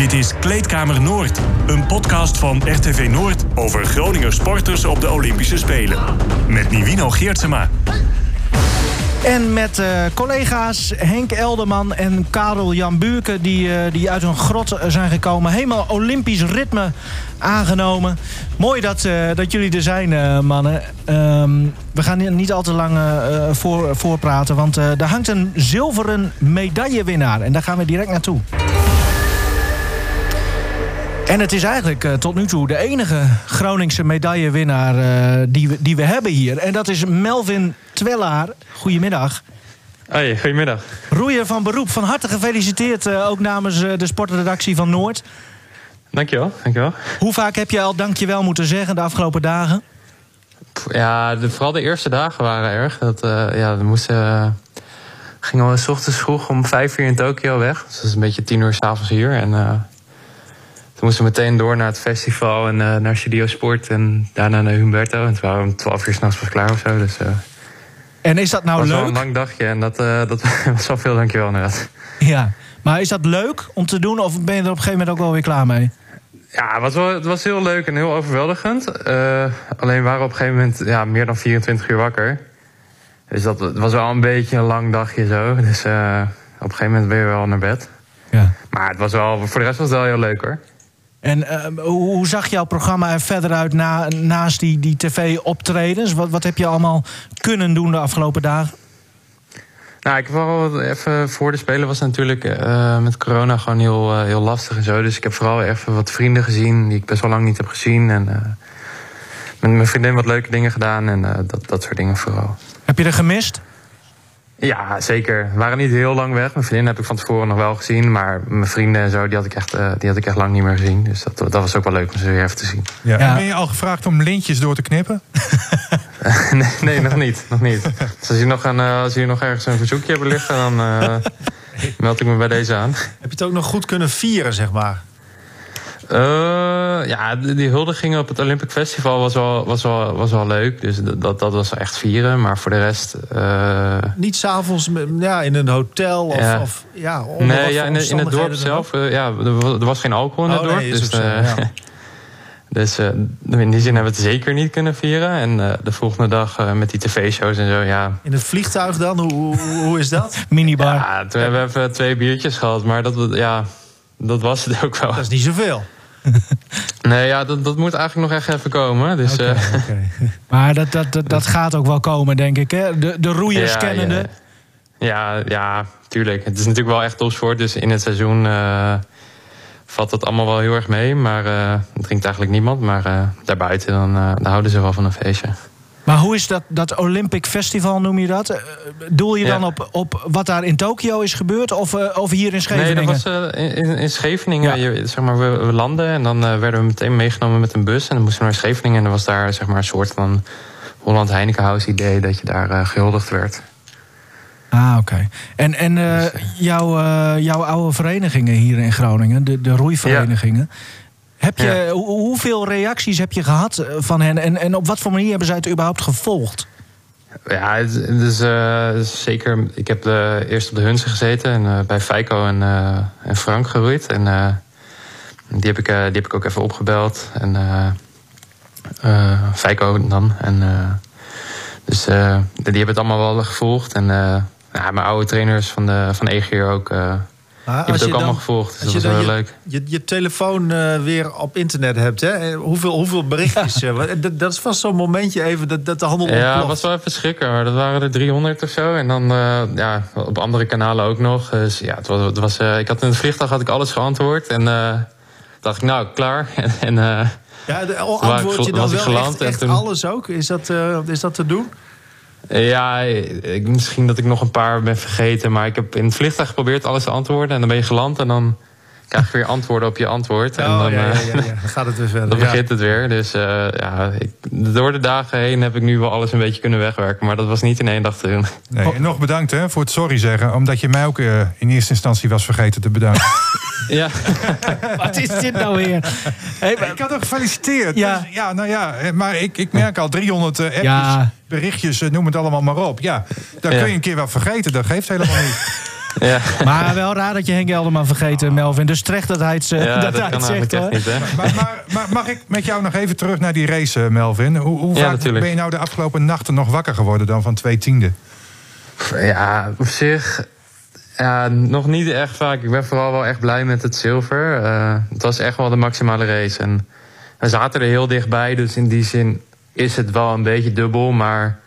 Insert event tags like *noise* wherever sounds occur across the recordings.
Dit is Kleedkamer Noord, een podcast van RTV Noord over Groninger sporters op de Olympische Spelen. Met Nivino Geertsema. En met uh, collega's Henk Elderman en Karel Jan Buurke... Die, uh, die uit een grot zijn gekomen. Helemaal Olympisch ritme aangenomen. Mooi dat, uh, dat jullie er zijn, mannen. Um, we gaan niet al te lang voor, voorpraten... want er hangt een zilveren medaillewinnaar. En daar gaan we direct naartoe. En het is eigenlijk uh, tot nu toe de enige Groningse medaillewinnaar uh, die, we, die we hebben hier. En dat is Melvin Twellaar. Goedemiddag. Hoi, goedemiddag. Roeier van beroep, van harte gefeliciteerd uh, ook namens de sportredactie van Noord. Dankjewel, dankjewel. Hoe vaak heb je al dankjewel moeten zeggen de afgelopen dagen? Ja, de, vooral de eerste dagen waren erg. Dat, ja, we moesten, gingen we s ochtends vroeg om vijf uur in Tokio weg. Dus dat is een beetje tien uur s'avonds hier. En toen moesten we meteen door naar het festival en uh, naar Studio Sport en daarna naar Humberto. En toen waren we om twaalf uur s'nachts pas klaar of zo. Dus, uh, en is dat nou was leuk? Het was wel een lang dagje en dat, uh, dat *laughs* was wel veel dankjewel inderdaad. Ja, maar is dat leuk om te doen of ben je er op een gegeven moment ook wel weer klaar mee? Ja, het was, wel, het was heel leuk en heel overweldigend. alleen waren we op een gegeven moment ja, meer dan 24 uur wakker. Dus dat was wel een beetje een lang dagje zo. Dus op een gegeven moment ben je wel naar bed. Ja. Maar het was wel, voor de rest was het wel heel leuk hoor. En uh, hoe zag jouw programma er verder uit na, naast die, die tv-optredens? Wat, wat heb je allemaal kunnen doen de afgelopen dagen? Nou, ik heb wel even voor de Spelen was natuurlijk uh, met corona gewoon heel, uh, heel lastig en zo. Dus ik heb vooral even wat vrienden gezien die ik best wel lang niet heb gezien. En met mijn vriendin wat leuke dingen gedaan en dat, dat soort dingen vooral. Heb je er gemist? Ja, zeker. We waren niet heel lang weg. Mijn vriendin heb ik van tevoren nog wel gezien. Maar mijn vrienden en zo, die had ik echt, uh, die had ik echt lang niet meer gezien. Dus dat, dat was ook wel leuk om ze weer even te zien. Ja. Ja. Ben je al gevraagd om lintjes door te knippen? *laughs* nee, nee, nog niet. Nog niet. Dus als je nog, een, uh, als je nog ergens een verzoekje hebben liggen, dan uh, *laughs* meld ik me bij deze aan. Heb je het ook nog goed kunnen vieren, zeg maar? Uh, ja, die huldiging op het Olympic Festival was wel, was wel, was wel leuk. Dus dat, dat was echt vieren. Maar voor de rest. Uh... Niet s'avonds ja, in een hotel of. Ja. of ja, nee, ja, in, in het dorp zelf. Uh, ja, er was geen alcohol in het oh, dorp. Nee, dus zo, ja. *laughs* dus in die zin hebben we het zeker niet kunnen vieren. En de volgende dag met die tv-shows en zo, ja. In het vliegtuig dan? Hoe, hoe, hoe is dat? *laughs* Minibar. Ja, toen hebben we even twee biertjes gehad. Maar dat, ja, dat was het ook wel. Dat is niet zoveel. *laughs* Nee, ja, dat, dat moet eigenlijk nog echt even komen. Dus, okay, uh, okay. *laughs* Maar dat, dat, dat, dat, gaat ook wel komen, denk ik. Hè? De, de roeiers ja, kennende. Ja. ja, ja, tuurlijk. Het is natuurlijk wel echt topsport. Dus in het seizoen uh, valt dat allemaal wel heel erg mee. Maar uh, het drinkt eigenlijk niemand. Maar uh, daarbuiten, dan, dan houden ze wel van een feestje. Maar hoe is dat, dat Olympic Festival, noem je dat? Uh, doel je dan ja. op, op wat daar in Tokio is gebeurd of, uh, of hier in Scheveningen? Nee, dat was uh, in, in, Scheveningen. Ja. Je, zeg maar, we, we, landen en dan werden we meteen meegenomen met een bus. En dan moesten we naar Scheveningen. En er was daar zeg maar, een soort van Holland Heineken House idee dat je daar gehuldigd werd. Ah, oké. Okay. En, en dus, jouw, jouw oude verenigingen hier in Groningen, de, de roeiverenigingen... Ja. Heb je, ja. Hoeveel reacties heb je gehad van hen en, en op wat voor manier hebben zij het überhaupt gevolgd? Ja, het is uh, zeker. Ik heb de, eerst op de Hunsen gezeten en uh, bij Feiko en, uh, en Frank geroeid. En die, heb ik, die heb ik ook even opgebeld. En Feiko dan. En, dus die hebben het allemaal wel gevolgd. En ja, mijn oude trainers van, de, van Egeer ook. Je hebt het ook allemaal gevolgd, dus dat was wel je, leuk. Je, je telefoon uh, weer op internet hebt, hè? Hoeveel, hoeveel berichtjes? *laughs* Ja. dat, dat, is vast zo'n momentje even dat, dat de handel Ja, ontploft. dat was wel even schrikken. Maar dat waren er 300 of zo. En dan uh, ja, op andere kanalen ook nog. Dus ja, het was, het was, uh, ik had in het vliegtuig had ik alles geantwoord. En dacht ik, nou, klaar. *laughs* en, ja, de, antwoord je dan wel echt, toen... alles ook? Is dat, is dat te doen? Ja, ik, misschien dat ik nog een paar ben vergeten. Maar ik heb in het vliegtuig geprobeerd alles te antwoorden. En dan ben je geland en dan krijg je weer antwoorden op je antwoord. Oh, en dan, ja, ja, ja, dan gaat het weer verder. *laughs* Dan begint het weer. Dus uh, ja, ik, door de dagen heen heb ik nu wel alles een beetje kunnen wegwerken. Maar dat was niet in één dag te doen. Nee, en nog bedankt hè, voor het sorry zeggen. Omdat je mij ook uh, in eerste instantie was vergeten te bedanken. *laughs* ja. *laughs* Wat is dit nou weer? Hey, maar... Ik had ook gefeliciteerd. Ja. Dus, ja, nou ja, maar ik, ik merk al 300 uh, appjes. Ja berichtjes, noem het allemaal maar op. Ja, dan kun je een keer wel vergeten, dat geeft helemaal niet. *laughs* Ja. Maar wel raar dat je Henk Elderman vergeten, Melvin. Dus terecht dat hij het, Ja, *laughs* dat dat, hij het zegt. Hoor. niet, hè? Maar, maar, maar mag ik met jou nog even terug naar die race, eh, Melvin? Hoe, hoe Ja, vaak natuurlijk. ben je nou de afgelopen nachten nog wakker geworden dan van twee tiende? Ja, op zich ja, nog niet echt vaak. Ik ben vooral wel echt blij met het zilver. Eh, het was echt wel de maximale race. En we zaten er heel dichtbij, dus in die zin is het wel een beetje dubbel. Maar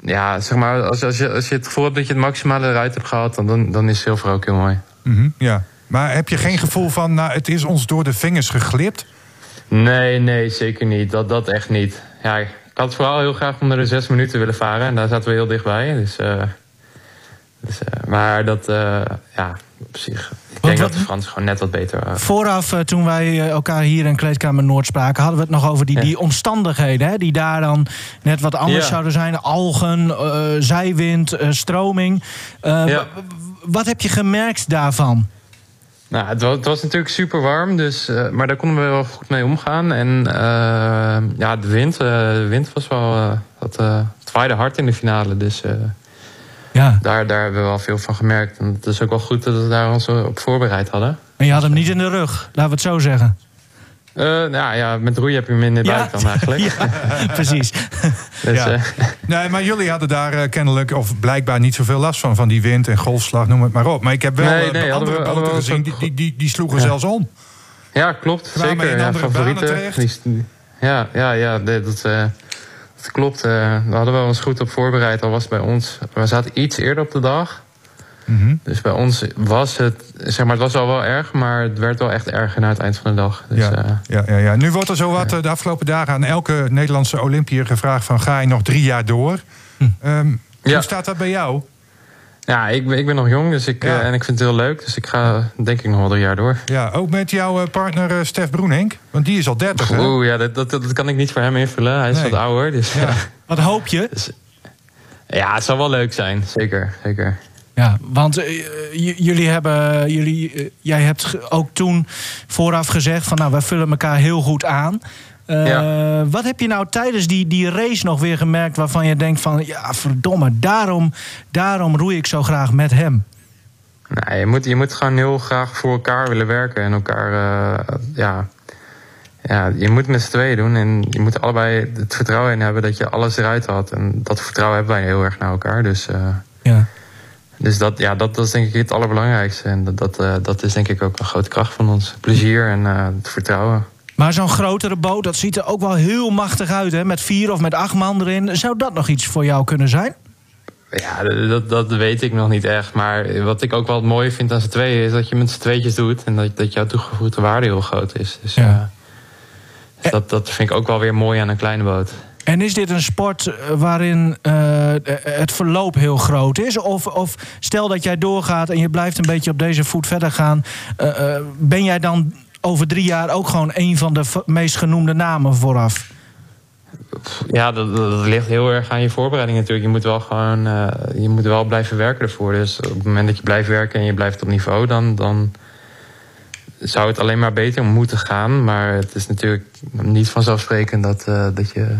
ja, zeg maar, als, als, je, als je het gevoel hebt dat je het maximale eruit hebt gehaald, dan, dan, is zilver ook heel mooi. Mhm, ja. Maar heb je geen gevoel van, nou, het is ons door de vingers geglipt? Nee, nee, zeker niet. Dat, dat echt niet. Ja, ik had vooral heel graag onder de zes minuten willen varen. En daar zaten we heel dichtbij. Dus, eh, dus, eh, maar dat, eh, ja, op zich. Ik denk dat de Fransen gewoon net wat beter waren. Vooraf, eh, toen wij elkaar hier in Kleedkamer Noord spraken... hadden we het nog over die, Ja. die omstandigheden. Hè, die daar dan net wat anders Ja. zouden zijn. Algen, zijwind, stroming. Ja. Wat heb je gemerkt daarvan? Nou, het was, het was natuurlijk super warm, dus, maar daar konden we wel goed mee omgaan. En ja, de wind, de wind was wel. wat, eh, het waaide hard in de finale. Dus Ja. daar, daar hebben we wel veel van gemerkt. En het is ook wel goed dat we daar ons op voorbereid hadden. En je had hem niet in de rug, laten we het zo zeggen. Eh, nou ja, met roeien heb je hem in de buik dan eigenlijk. *laughs* ja, precies. *laughs* Dus, Ja. eh, Nee, maar jullie hadden daar eh, kennelijk of blijkbaar niet zoveel last van. Van die wind en golfslag, noem het maar op. Maar ik heb wel Nee, eh, nee, hadden andere we- hadden boten we gezien, ook- die, die, die, die sloegen Ja. zelfs om. Ja, klopt. Kwamen zeker. in ja, andere st- ja, ja, ja dat, eh, dat klopt. eh daar hadden we ons goed op voorbereid. Al was het bij ons. We zaten iets eerder op de dag. Mhm. Dus bij ons was het. Zeg maar, het was al wel erg, maar het werd wel echt erger na het eind van de dag. Dus, ja, eh, ja, ja, ja. Nu wordt er zo wat eh, de afgelopen dagen aan elke Nederlandse Olympiër gevraagd van ga je nog drie jaar door? Ehm, Ja. Hoe staat dat bij jou? Ja, ik, ben- ik ben nog jong dus ik, Ja. eh, en ik vind het heel leuk. Dus ik ga denk ik nog wel drie jaar door. Ja, ook met jouw eh, partner eh, Stef Broenhenk? Want die is al 30, hè? Oeh, ja, dat, dat, dat kan ik niet voor hem invullen. Hij is Nee. wat ouder. Dus Ja. *laughs* Wat hoop je? ja, het zal wel leuk zijn. Zeker, zeker. Ja, want jullie hebben, jullie, jij hebt ook toen vooraf gezegd van nou, wij vullen elkaar heel goed aan. Eh, Wat heb je nou tijdens die, die race nog weer gemerkt waarvan je denkt van ja, verdomme, daarom, daarom roei ik zo graag met hem? Nou, je, moet, je moet gewoon heel graag voor elkaar willen werken en elkaar, eh, ja, ja, je moet met z'n tweeën doen en je moet allebei het vertrouwen in hebben dat je alles eruit had. En dat vertrouwen hebben wij heel erg naar elkaar. Dus, eh, Ja. dus dat, ja, dat, dat is denk ik het allerbelangrijkste. En dat, dat, dat is denk ik ook een grote kracht van ons. Plezier en het vertrouwen. Maar zo'n grotere boot, dat ziet er ook wel heel machtig uit, hè? Met vier of met acht man erin. Zou dat nog iets voor jou kunnen zijn? Ja, dat, dat weet ik nog niet echt. Maar wat ik ook wel het mooie vind aan z'n tweeën... is dat je met z'n tweetjes doet... en dat, dat jouw toegevoegde waarde heel groot is. Dus, Ja. ja. dus dat, dat vind ik ook wel weer mooi aan een kleine boot. En is dit een sport eh, waarin eh, het verloop heel groot is? Of, of stel dat jij doorgaat en je blijft een beetje op deze voet verder gaan... eh, eh, ben jij dan over drie jaar ook gewoon een van de meest genoemde namen vooraf? Ja, dat, dat dat ligt heel erg aan je voorbereiding natuurlijk. Je moet wel gewoon eh, je moet wel blijven werken ervoor. Dus op het moment dat je blijft werken en je blijft op niveau... dan, dan zou het alleen maar beter moeten gaan. Maar het is natuurlijk niet vanzelfsprekend dat, eh, dat, je,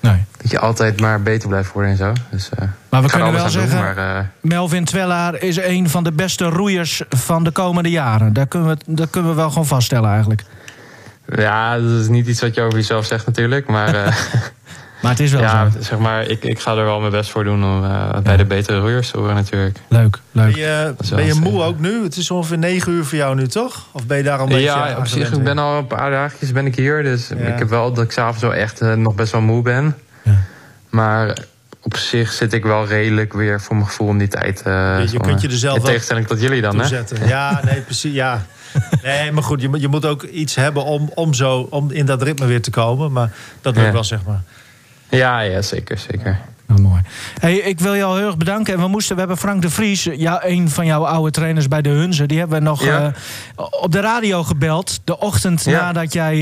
Nee. dat je altijd maar beter blijft worden en zo. Dus, eh, Maar we kunnen wel doen, zeggen... maar, eh, Melvin Twellaar is een van de beste roeiers van de komende jaren. Daar kunnen we, dat kunnen we wel gewoon vaststellen eigenlijk. Ja, dat is niet iets wat je over jezelf zegt natuurlijk. Maar *laughs* eh, Maar het is wel ja, zo. zeg maar, ik, ik ga er wel mijn best voor doen om eh, bij de betere roeiers te horen natuurlijk. Leuk, Ben leuk. je, is wel ben je moe streven. ook nu? Het is ongeveer negen uur voor jou nu, toch? Of ben je daar al een beetje Ja, op zich, ik ben al een paar dagjes ben ik hier. Dus Ja. ik heb wel dat ik s'avonds wel echt eh, nog best wel moe ben. Ja. Maar op zich zit ik wel redelijk weer voor mijn gevoel om die tijd eh je kunt je er zelf In tegenstelling tot jullie dan, hè? Ja, nee, precies. Ja. *laughs* Nee, maar goed, je, moet- je moet ook iets hebben om, om, zo, om in dat ritme weer te komen. Maar dat lukt Ja. wel, zeg maar. Ja, ja, zeker, zeker. Nou, mooi. Hey, ik wil jou heel erg bedanken. En we, moesten, we hebben Frank de Vries, ja, een van jouw oude trainers bij de Hunze... die hebben we nog Ja. eh, op de radio gebeld. De ochtend Ja. nadat jij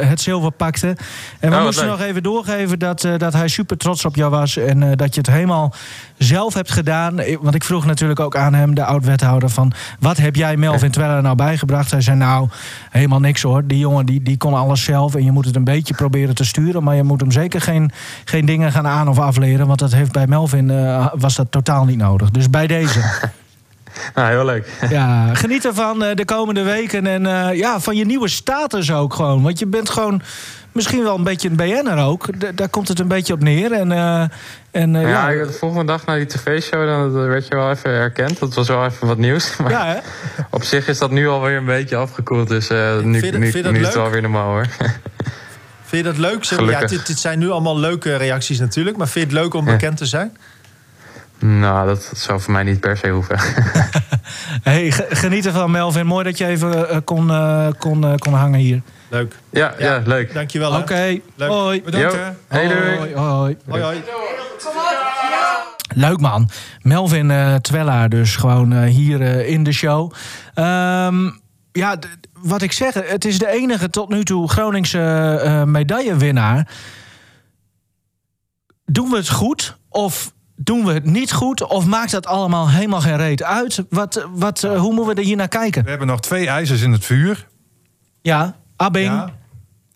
eh, het zilver pakte. En we Oh, moesten nog even doorgeven dat, eh, dat hij super trots op jou was. En dat je het helemaal zelf hebt gedaan. Want ik vroeg natuurlijk ook aan hem, de oud-wethouder... van wat heb jij Melvin Tweller nou bijgebracht? Hij zei nou, helemaal niks hoor. Die jongen die, die kon alles zelf. En je moet het een beetje proberen te sturen. Maar je moet hem zeker geen, geen dingen gaan aan- of afleren. Want dat heeft bij Melvin eh, was dat totaal niet nodig. Dus bij deze. *laughs* Nou, heel leuk. Ja, geniet ervan eh, de komende weken en eh, ja, van je nieuwe status ook gewoon. Want je bent gewoon misschien wel een beetje een BN'er ook. D- daar komt het een beetje op neer. En, en Ja, ja, de volgende dag na die tv-show dan werd je wel even herkend. Dat was wel even wat nieuws. *laughs* Maar ja, hè? op zich is dat nu alweer een beetje afgekoeld. Dus nu, Vind nu, vind nu is het wel weer normaal hoor. *laughs* Vind je dat leuk? Zeg, ja, dit, dit zijn nu allemaal leuke reacties natuurlijk. Maar vind je het leuk om Ja. bekend te zijn? nou, dat zou voor mij niet per se hoeven. *laughs* Hey, ge- geniet ervan, Melvin. Mooi dat je even eh, kon, eh, kon, eh, kon hangen hier. Leuk. ja, ja, leuk. Dankjewel. Oké, Leuk. hoi. Bedankt. Hey, doei. Hoi, hoi. Hoi, hoi. Leuk man. Melvin eh Twellaar dus gewoon eh, hier eh, in de show. Ehm, ja, wat ik zeg, het is de enige tot nu toe Groningse eh, medaillewinnaar. Doen we het goed of doen we het niet goed? Of maakt dat allemaal helemaal geen reet uit? Wat, wat, eh, hoe moeten we er hier naar kijken? We hebben nog twee ijzers in het vuur. Ja, Abing Ja.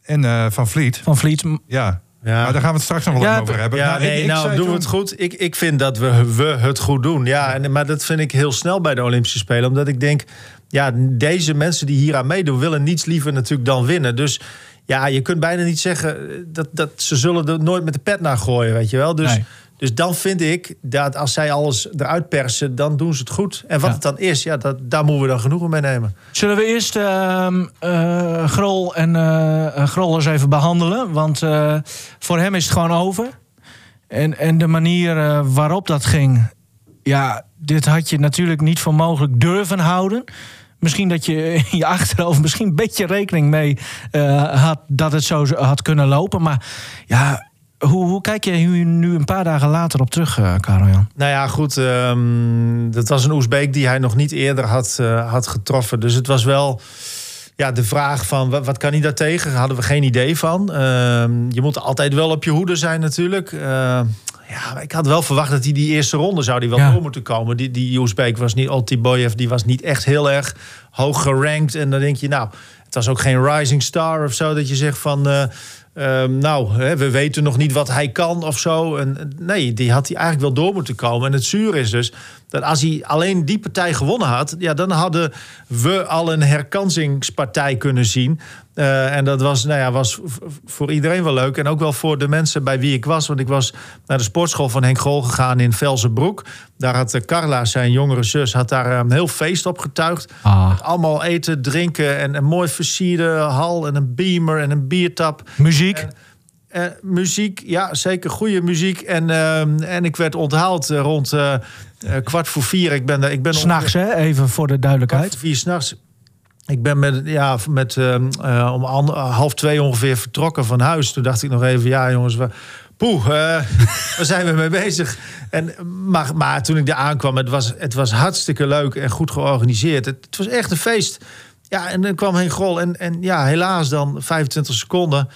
En eh, Van Vliet. van Vliet. Ja. Ja. Maar daar gaan we het straks nog wel Ja, over hebben. Ja, Nou, ik- nee, ik nou doen we het goed. Ik, ik vind dat we, we het goed doen. Ja, en, maar dat vind ik heel snel bij de Olympische Spelen. Omdat ik denk, ja, deze mensen die hier aan meedoen... willen niets liever natuurlijk dan winnen. Dus ja, je kunt bijna niet zeggen... dat, dat ze zullen er nooit met de pet naar gooien, weet je wel. Dus, Nee. dus dan vind ik dat als zij alles eruit persen... dan doen ze het goed. En wat Ja. het dan is, ja, dat, daar moeten we dan genoegen mee nemen. Zullen we eerst eh, Grol en Grol eens even behandelen? Want voor hem is het gewoon over. En, en de manier waarop dat ging... Ja, dit had je natuurlijk niet voor mogelijk durven houden. Misschien dat je in je achterhoofd misschien een beetje rekening mee eh, had... dat het zo had kunnen lopen. Maar ja, hoe, hoe kijk je nu een paar dagen later op terug, eh Karel-Jan? Nou ja, goed. ehm, dat was een Oezbeek die hij nog niet eerder had, eh, had getroffen. Dus het was wel ja, de vraag van wat, kan hij daar tegen? Hadden we geen idee van. Ehm, je moet altijd wel op je hoede zijn natuurlijk. Eh, ja, maar ik had wel verwacht dat hij die eerste ronde zou die wel Ja. door moeten komen. Die, die Oezbeek was niet, Altiboyev, die was niet echt heel erg hoog gerankt. En dan denk je, nou, het was ook geen rising star of zo. Dat je zegt van, eh, ehm, nou, hè, we weten nog niet wat hij kan of zo. En, en nee, die had hij eigenlijk wel door moeten komen. En het zuur is dus dat als hij alleen die partij gewonnen had... Ja, dan hadden we al een herkansingspartij kunnen zien. Eh, en dat was, nou ja, was voor iedereen wel leuk. En ook wel voor de mensen bij wie ik was. Want ik was naar de sportschool van Henk Grol gegaan in Velzenbroek. Daar had eh, Carla, zijn jongere zus, had daar eh, een heel feest op getuigd. Ah. Met allemaal eten, drinken en een mooi versierde hal en een beamer en een biertap. Muziek? Muziek, ja, zeker goede muziek. En, ehm, en ik werd onthaald rond kwart voor vier. Ik ben, ik ben S'nachts, hè? Even voor de kwart duidelijkheid. voor vier s'nachts. Ik ben met, ja, met, ehm, eh, om half twee ongeveer vertrokken van huis. Toen dacht ik nog even, ja jongens, we, poeh, eh, *laughs* waar zijn we mee bezig? En, maar, maar toen ik daar aankwam, het was, het was hartstikke leuk en goed georganiseerd. Het, was echt een feest. Ja, en dan kwam Henk Grol en, en ja, helaas dan 25 seconden.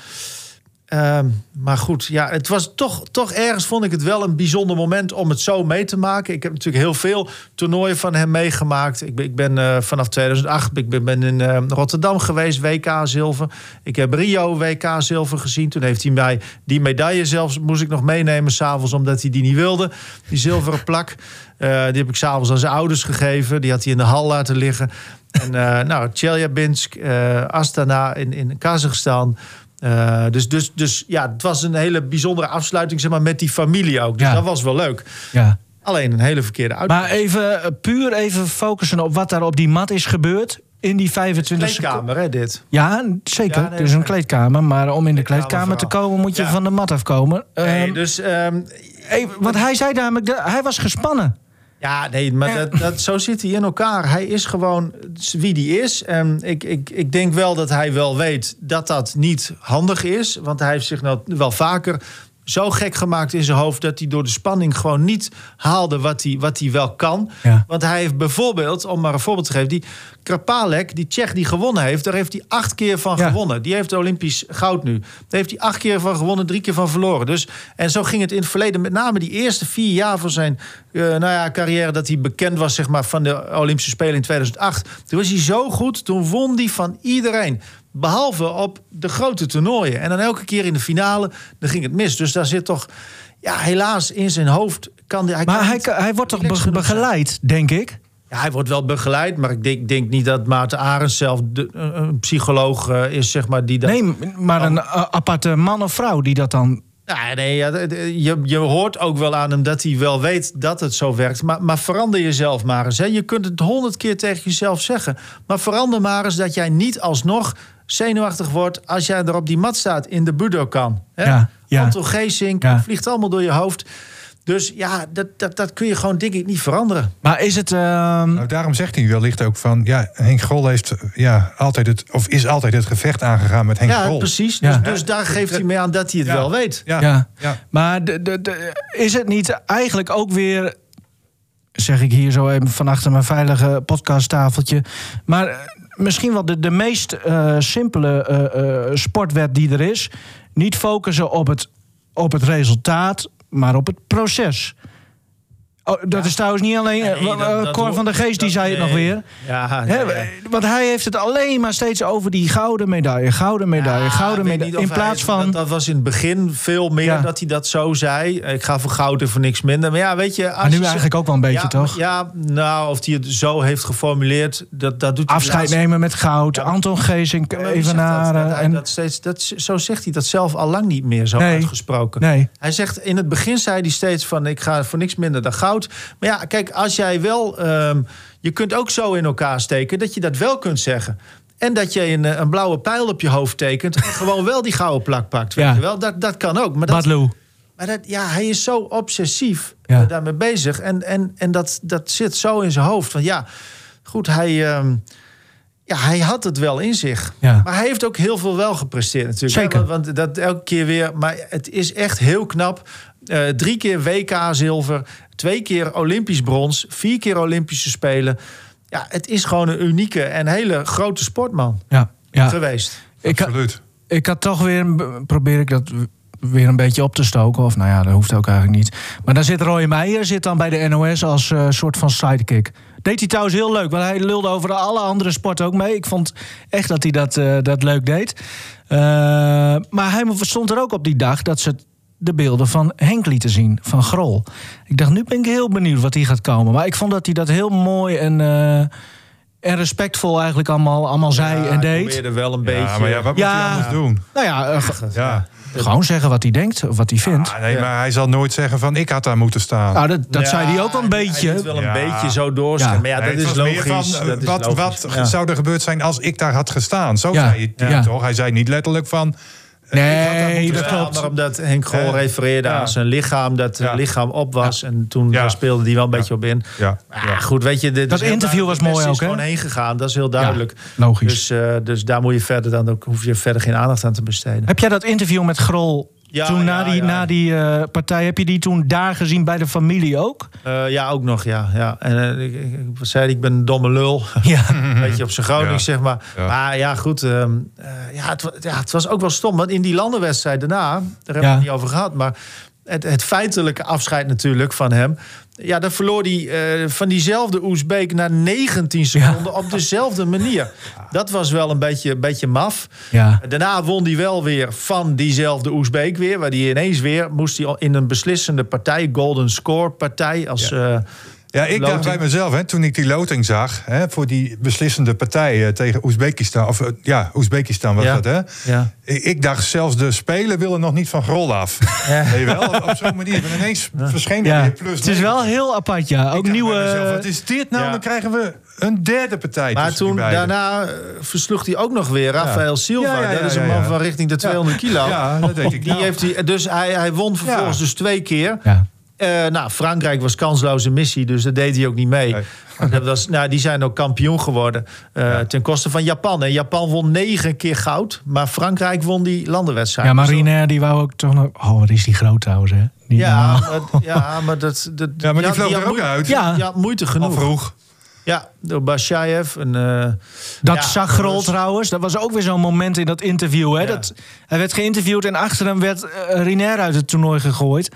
Ehm, maar goed, ja, het was toch, toch ergens vond ik het wel een bijzonder moment om het zo mee te maken. Ik heb natuurlijk heel veel toernooien van hem meegemaakt. Ik ben, ik ben eh, vanaf 2008 ik ben, ben in eh, Rotterdam geweest, WK zilver. Ik heb Rio WK zilver gezien. Toen heeft hij mij die medaille zelfs moest ik nog meenemen s'avonds, omdat hij die niet wilde. Die zilveren *laughs* plak. Eh, die heb ik s'avonds aan zijn ouders gegeven. Die had hij in de hal laten liggen. En nou, Chelyabinsk, Astana in, in Kazachstan. Eh, dus, dus, dus ja, het was een hele bijzondere afsluiting zeg maar, met die familie ook. Dus Ja. dat was wel leuk. Ja. Alleen een hele verkeerde uitkomst. Maar even, eh, puur even focussen op wat daar op die mat is gebeurd. In die 25 seconden. Kleedkamer, hè, dit. Ja, zeker. Ja, nee, het is een kleedkamer. Maar om in de Kleedkamer te komen moet je Ja. van de mat afkomen. Nee, Ehm, dus ehm, even- want hij zei namelijk, hij was gespannen. Ja, nee, maar dat, dat, zo zit hij in elkaar. Hij is gewoon wie die is. En ik, ik, ik denk wel dat hij wel weet dat dat niet handig is. Want hij heeft zich nou wel vaker zo gek gemaakt in zijn hoofd... dat hij door de spanning gewoon niet haalde wat hij, wat hij wel kan. Ja. Want hij heeft bijvoorbeeld, om maar een voorbeeld te geven... die Krapalek, die Tsjech die gewonnen heeft... daar heeft hij acht keer van Ja. gewonnen. Die heeft Olympisch goud nu. Daar heeft hij acht keer van gewonnen, drie keer van verloren. Dus, en zo ging het in het verleden. Met name die eerste vier jaar van zijn eh, nou ja, carrière... dat hij bekend was zeg maar, van de Olympische Spelen in 2008. Toen was hij zo goed, toen won hij van iedereen. Behalve op de grote toernooien. En dan elke keer in de finale, dan ging het mis. Dus daar zit toch... Ja, helaas in zijn hoofd kan hij... Maar kan hij, hij wordt toch begeleid, denk ik? Ja, hij wordt wel begeleid, maar ik denk, denk niet dat Maarten Arends zelf de, een psycholoog eh, is, zeg maar, die dat... Nee, maar een eh, aparte man of vrouw die dat dan... Ja, nee, je, je hoort ook wel aan hem dat hij wel weet dat het zo werkt. Maar, maar verander jezelf maar eens. Hè. Je kunt het honderd keer tegen jezelf zeggen. Maar verander maar eens dat jij niet alsnog zenuwachtig wordt... als jij er op die mat staat in de Budokan. Hè? Ja, ja. Anton Geesink, Ja. vliegt allemaal door je hoofd. Dus ja, dat, dat, dat kun je gewoon denk ik niet veranderen. Maar is het... ehm, Nou, daarom zegt hij wellicht ook van... ja, Henk Grol heeft, ja, altijd het, of is altijd het gevecht aangegaan met Henk Ja, Grol. precies. Ja. Dus, dus daar geeft hij mee aan dat hij het Ja. wel weet. Ja, Ja. ja. Maar de, de, de- is het niet eigenlijk ook weer, zeg ik hier zo even van achter mijn veilige podcasttafeltje, maar misschien wel de, de meest eh, simpele eh, eh, sportwet die er is. Niet focussen op het, op het resultaat, maar op het proces. Oh, dat is trouwens niet alleen. Nee, eh, dat- eh, dat Cor van der Geest die zei het nog nee. weer. Ja. Want hij heeft het alleen maar steeds over die gouden medaille, gouden medaille, Ja, gouden medaille. In hij- plaats van. Dat, dat was in het begin veel meer Ja. dat hij dat zo zei. Ik ga voor goud en voor niks minder. Maar ja, weet je... Als maar nu je eigenlijk ook wel een beetje, toch? Ja, nou, of hij het zo heeft geformuleerd, dat, dat doet hij Afscheid laatst- nemen met goud. Anton Geesink? Evenaren. En, dat steeds, dat, zo zegt hij dat zelf al lang niet meer zo Nee. uitgesproken. nee, Hij zegt in het begin zei hij steeds van ik ga voor niks minder dan goud. Maar ja, kijk, als jij wel, ehm, je kunt ook zo in elkaar steken dat je dat wel kunt zeggen. En dat je een, eh, een blauwe pijl op je hoofd tekent en gewoon wel die gouden plak pakt. Weet Ja. je wel? Dat, dat kan ook. Maar, dat, Badloo. maar dat, ja, hij is zo obsessief Ja. eh, daarmee bezig. En, en, en dat, dat zit zo in zijn hoofd. Van ja, goed, hij, ehm, ja, hij had het wel in zich. Ja. Maar hij heeft ook heel veel wel gepresteerd natuurlijk. Zeker. want dat elke keer weer. Maar het is echt heel knap. Eh, drie keer WK zilver. Twee keer Olympisch brons. Vier keer Olympische Spelen. Ja, het is gewoon een unieke en hele grote sportman Ja, ja. geweest. Ik, Absoluut. ik had toch weer, een- probeer ik dat weer een beetje op te stoken. Of nou ja, dat hoeft ook eigenlijk niet. Maar dan zit Roy Meijer zit dan bij de NOS als eh, soort van sidekick. Deed hij trouwens heel leuk, want hij lulde over alle andere sporten ook mee. Ik vond echt dat hij dat, eh, dat leuk deed. Eh, maar hij stond er ook op die dag dat ze de beelden van Henk lieten zien, van Grol. Ik dacht, nu ben ik heel benieuwd wat die gaat komen. Maar ik vond dat hij dat heel mooi en, eh, en respectvol eigenlijk allemaal, allemaal zei Ja, en ik deed. probeerde wel een beetje. Ja, maar ja, wat moet hij anders doen? Nou ja, eh, Ja. gewoon zeggen wat hij denkt of wat hij vindt. Nee, Ja. maar hij zal nooit zeggen van ik had daar moeten staan. Nou, dat, dat Ja, zei hij ook wel een Hij beetje. liet wel een Ja. beetje zo doorschrijven. Ja. Maar ja, Nee, dat is logisch. van, dat is wat logisch. wat Ja. zou er gebeurd zijn als ik daar had gestaan? Zo Ja. zei hij toch? Hij zei niet letterlijk van... Nee, dat klopt. maar omdat Henk Grol refereerde ja. aan zijn lichaam, dat het lichaam op was. En toen speelde hij wel een beetje op in. Ja. Goed, weet je... dit Dat interview was mooi ook, is hè? gewoon heen gegaan, dat is heel duidelijk. Logisch. Dus, eh, dus daar moet je verder dan ook, hoef je verder geen aandacht aan te besteden. Heb jij dat interview met Grol Ja, toen na ja, die, ja. na die eh, partij, heb je die toen daar gezien bij de familie ook? Eh, ja, ook nog, ja. ja. En eh, ik, ik, ik zei, ik ben een domme lul. *laughs* Ja. *laughs* Een beetje op zijn Gronings, Ja. zeg maar. Ja. Maar ja, goed. ehm, eh, ja, het, ja, het was ook wel stom. Want in die landenwedstrijd daarna, daar hebben we het niet over gehad. Maar het, het feitelijke afscheid natuurlijk van hem. Ja, dan verloor hij eh, van diezelfde Oezbeek na 19 seconden op dezelfde manier. Dat was wel een beetje, beetje maf. Ja. Daarna won hij wel weer van diezelfde Oezbeek weer. Waar hij ineens weer moest hij in een beslissende partij, Golden Score partij, als eh, Ja, ik dacht bij mezelf, hè, toen ik die loting zag... Hè, voor die beslissende partij eh, tegen Oezbekistan... of eh, ja, Oezbekistan was Ja. dat, hè? ja. Ik, ik dacht zelfs de spelen willen nog niet van Grol af. *laughs* Weet je wel? Op, op zo'n manier. En ineens verscheen er ja. weer plus Het is wel heel apart, ja. Ook nieuwe... mezelf, wat is dit nou? Ja. Dan krijgen we een derde partij Maar toen, daarna eh, versloeg hij ook nog weer Rafael Silva. Ja, ja, ja, dat is een ja, man ja. van richting de 200 kilo. Ja, dat weet ik. Die Nou. heeft hij, dus hij, hij won vervolgens Ja. dus twee keer. Ja. Eh, nou, Frankrijk was kansloze missie, dus daar deed hij ook niet mee. Nee. Maar Dat was, nou, die zijn ook kampioen geworden eh, ten koste van Japan. En Japan won negen keer goud, maar Frankrijk won die landenwedstrijd. ja, Dus Marine die wou ook toch nog... Oh, wat is die groot trouwens, hè? Die Ja, maar, ja, maar dat, dat, Ja, maar die vloog er ook moe- uit. Ja. Moeite Al genoeg. vroeg. Ja, door Bashayev. En, eh, Dat Ja, zag dat Grol was- trouwens. Dat was ook weer zo'n moment in dat interview. Hè? Ja. Dat, hij werd geïnterviewd en achter hem werd uh, Rinair uit het toernooi gegooid.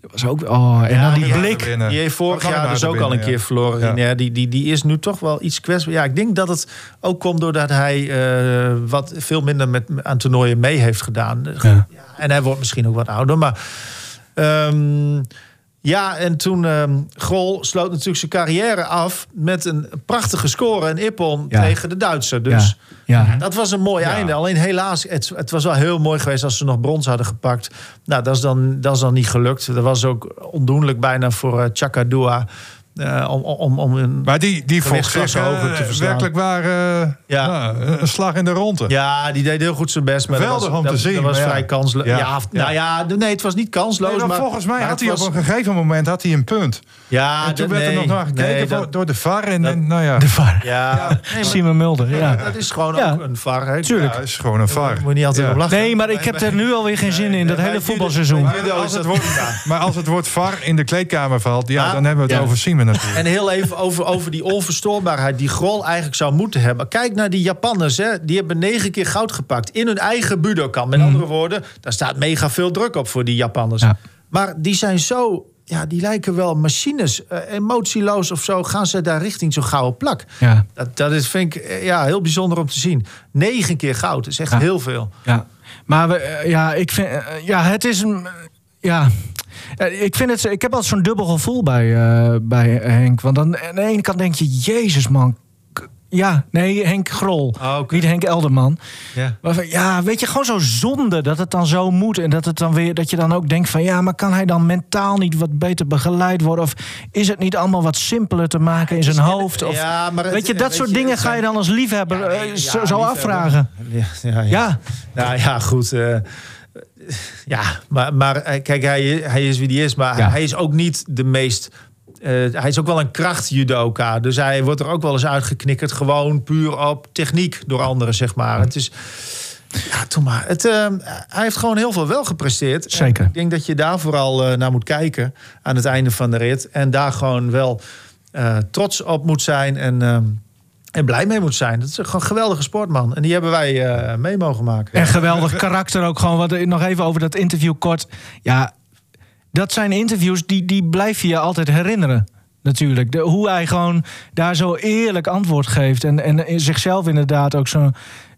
Was ook... Oh, en Ja, dan die blik. Die heeft vorig jaar dus ook al een keer verloren. Ja. Die, die, die is nu toch wel iets kwetsbaar. Ja, ik denk dat het ook komt doordat hij eh, wat veel minder met, aan toernooien mee heeft gedaan. En hij wordt misschien ook wat ouder. Maar ehm, Ja, en toen Grol sloot natuurlijk zijn carrière af met een prachtige score in Ippon Ja. tegen de Duitser. Dus Ja, ja. dat was een mooi einde. Alleen helaas, het, het was wel heel mooi geweest als ze nog brons hadden gepakt. Nou, dat is dan, dat is dan niet gelukt. Dat was ook ondoenlijk bijna voor eh Chakadua. Eh, om, om, om een... Maar die, die vond zich over te eh, werkelijk waar eh, Ja. nou, een slag in de ronde. Ja, die deed heel goed zijn best. Maar Geweldig dat was, om te dat, zien, Dat was ja. vrij kansloos. Ja. Ja. nou ja, nee, het was niet kansloos. Nee, maar volgens mij maar had hij was- op een gegeven moment had hij een punt. Ja, en toen dat- werd er nee, nog naar gekeken nee, voor- dat- door de VAR. En, dat- en, nou ja, De VAR. Ja, nee, Simon Mulder, ja. dat is gewoon Ja. ook een VAR. hè. Tuurlijk. ja, is gewoon een VAR. Moet je niet altijd lachen. Nee, maar ik heb er nu alweer geen zin in, dat hele voetbalseizoen. Maar als, het dat woord, prima. maar als het woord VAR in de kleedkamer valt, ja, dan hebben we het over Simon natuurlijk. En heel even over, over die onverstoorbaarheid die Grol eigenlijk zou moeten hebben. Kijk naar die Japanners. Hè. Die hebben negen keer goud gepakt in hun eigen budokan. Met andere woorden, daar staat mega veel druk op voor die Japanners. Ja. Maar die zijn zo... Ja, die lijken wel machines. Eh, emotieloos of zo gaan ze daar richting zo'n gouden plak. Ja, Dat, dat is, vind ik eh, ja, heel bijzonder om te zien. Negen keer goud, is echt Ja. heel veel. ja. Maar we, eh, ja, ik vind, ja, het is een, ja. Eh, Ik, vind het, ik heb altijd zo'n dubbel gevoel bij, eh, bij Henk. Want dan, aan de ene kant denk je, jezus man. Ja, nee, Henk Grol. Ah, oké. Niet Henk Elderman. Ja. Maar ja, weet je, gewoon zo zonde dat het dan zo moet. En dat, het dan weer, dat je dan ook denkt van... ja, maar kan hij dan mentaal niet wat beter begeleid worden? Of is het niet allemaal wat simpeler te maken in zijn hoofd? Of, Ja, maar het- weet je, dat weet soort je, dingen ga je dan als liefhebber Ja, nee, eh, zo, zo liefhebber. afvragen. Ja, ja, ja. Ja, Nou ja, goed. *laughs* ja, maar, maar eh, kijk, hij, hij is wie die is. Maar Ja. hij is ook niet de meest... eh, hij is ook wel een krachtjudoka. Dus hij wordt er ook wel eens uitgeknikkerd. Gewoon puur op techniek door anderen, zeg maar. Het is... Ja, toen maar. Het, eh, hij heeft gewoon heel veel wel gepresteerd. Zeker. En ik denk dat je daar vooral naar moet kijken aan het einde van de rit. En daar gewoon wel trots op moet zijn. En, eh, en blij mee moet zijn. Dat is gewoon een geweldige sportman. En die hebben wij eh, mee mogen maken. en geweldig karakter ook gewoon. Wat, nog even over dat interview kort. Ja, dat zijn interviews die, die blijf je je altijd herinneren. Natuurlijk. De, hoe hij gewoon daar zo eerlijk antwoord geeft. En, en zichzelf inderdaad ook zo.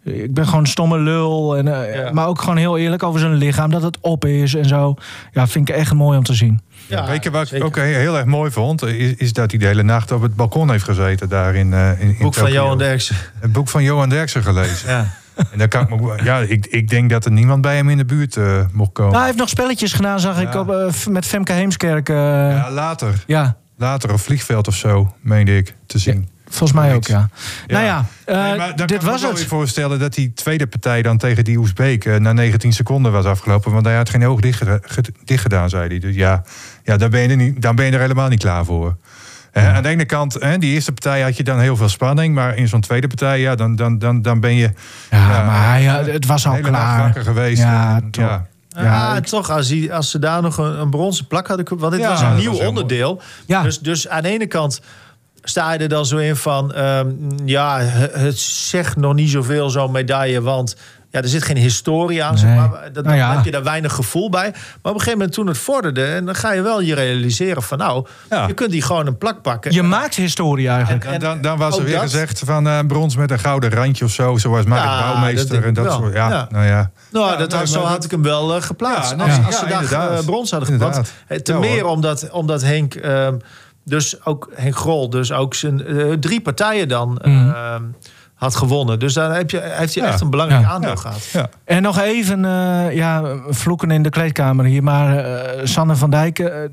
Ik ben gewoon een stomme lul. En, eh, Ja. Maar ook gewoon heel eerlijk over zijn lichaam. Dat het op is en zo. Ja, vind ik echt mooi om te zien. Ja, Weet je wat ik ook heel erg mooi vond? Is, is dat hij de hele nacht op het balkon heeft gezeten daar in, eh in, in boek van. Johan Derksen. Het boek van Johan Derksen gelezen. Ja. *laughs* En daar kan ik, me, ja, ik, ik denk dat er niemand bij hem in de buurt eh, mocht komen. Nou, hij heeft nog spelletjes gedaan, zag ik, op, eh, met Femke Heemskerk. eh, ja, later. ja. Later op vliegveld of zo, meende ik te zien. Volgens mij ook, ja. Nou ja, eh, Nee, maar dan dit was het. voorstellen dat die tweede partij dan tegen die Oezbeek eh, na 19 seconden was afgelopen. Want hij had geen oog dicht, geda- ge- dicht gedaan, zei hij. Dus ja, ja dan, ben je er niet, dan ben je er helemaal niet klaar voor. Eh, aan de ene kant, hè, die eerste partij had je dan heel veel spanning. Maar in zo'n tweede partij, ja, dan, dan, dan, dan ben je Ja, maar hij, het was al klaar. geweest. Ja, En, toch. ja. Ja, en toch, als, hij, als ze daar nog een, een bronzen plak hadden. Want dit Ja, was een nieuw onderdeel. Ja. Dus, dus aan de ene kant sta je er dan zo in van... ehm, ja, het zegt nog niet zoveel, zo'n medaille. Want ja, er zit geen historie aan. zeg maar. Dat, Nou ja. Dan heb je daar weinig gevoel bij. Maar op een gegeven moment toen het vorderde... en dan ga je wel je realiseren van... nou, Ja. je kunt die gewoon een plak pakken. Je maakt historie eigenlijk. En- Dan, dan, dan was er weer dat- gezegd van eh, brons met een gouden randje of zo. Zoals Mark Ja, Bouwmeester en dat soort. Ja, Ja. nou ja. Nou, Ja, dat, zo had ik hem wel eh, geplaatst. Ja, als, nee, als ja, ze daar eh, brons hadden Ten Ja, meer omdat, omdat Henk, ehm, dus ook Henk Grol, dus ook zijn eh, drie partijen dan Mhm. ehm, had gewonnen. Dus daar heb je, heeft hij Ja. echt een belangrijk Ja. aandeel Ja. gehad. En nog even, eh, ja, vloeken in de kleedkamer hier. Maar eh, Sanne van Dijken, eh,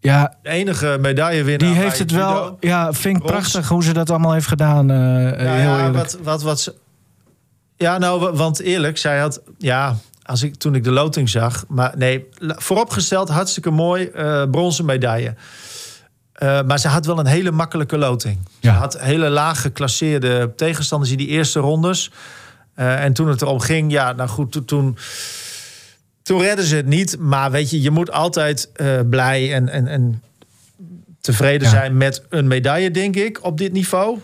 ja, De enige medaillewinnaar. die heeft het judo. wel... Ja, vind ik prachtig hoe ze dat allemaal heeft gedaan. Ja, wat, wat, wat ze- ja, nou, wa- want eerlijk, zij had, ja, als ik toen ik de loting zag, maar nee, vooropgesteld, hartstikke mooi, bronzen medaille. Eh, maar ze had wel een hele makkelijke loting. Ja. Ze had hele laag geclasseerde tegenstanders in die eerste rondes. Eh, en toen het erom ging, ja, nou goed, to- toen, toen redden ze het niet. Maar weet je, je moet altijd eh, blij en, en, en tevreden Ja. zijn met een medaille, denk ik, op dit niveau.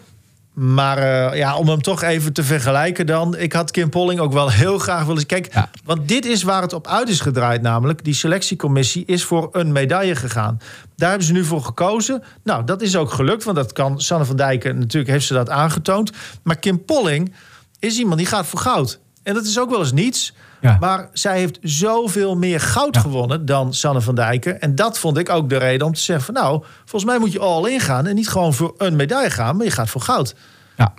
Maar eh, ja, om hem toch even te vergelijken dan. Ik had Kim Polling ook wel heel graag willen... Kijk, Ja. want dit is waar het op uit is gedraaid namelijk. Die selectiecommissie is voor een medaille gegaan. Daar hebben ze nu voor gekozen. Nou, dat is ook gelukt, want dat kan Sanne van Dijken... natuurlijk heeft ze dat aangetoond. Maar Kim Polling is iemand die gaat voor goud. En dat is ook wel eens niets. Ja. Maar zij heeft zoveel meer goud gewonnen dan Sanne van Dijken. En dat vond ik ook de reden om te zeggen van... nou, volgens mij moet je all in gaan. En niet gewoon voor een medaille gaan, maar je gaat voor goud. Ja.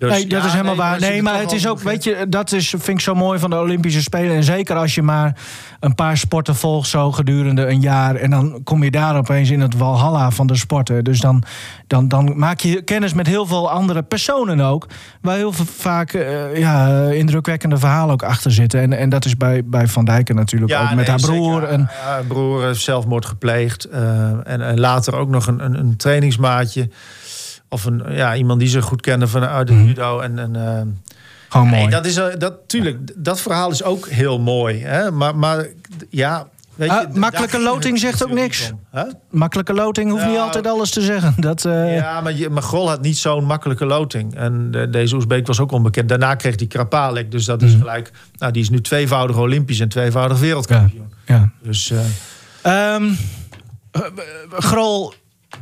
Dus, nee, dat ja, is helemaal nee, waar. Nee, maar het is ook, weet je, dat is, vind ik zo mooi van de Olympische Spelen. En zeker als je maar een paar sporten volgt zo gedurende een jaar. En dan kom je daar opeens in het walhalla van de sporten. Dus dan, dan, dan maak je kennis met heel veel andere personen ook. Waar heel vaak eh, ja, indrukwekkende verhalen ook achter zitten. En, en dat is bij, bij Van Dijken natuurlijk ook met nee, haar zeker. broer. En, Ja, haar broer heeft zelfmoord gepleegd. eh, en, en later ook nog een, een, een trainingsmaatje. Of een, ja, iemand die ze goed kende vanuit de judo. En, en, eh, gewoon mooi. dat is, eh, dat, tuurlijk, dat verhaal is ook heel mooi. Hè? Maar, maar ja... Weet je, Ah, daar makkelijke loting zegt ook niks. Makkelijke loting hoeft niet Nou, altijd alles te zeggen. *laughs* Dat, eh, Ja, maar, je, maar Grol had niet zo'n makkelijke loting. En de- deze Oezbeek was ook onbekend. Daarna kreeg hij Krapalek. Dus dat is gelijk... Nou, die is nu tweevoudig Olympisch en tweevoudig wereldkampioen. ja. Dus... eh, eh, Grol,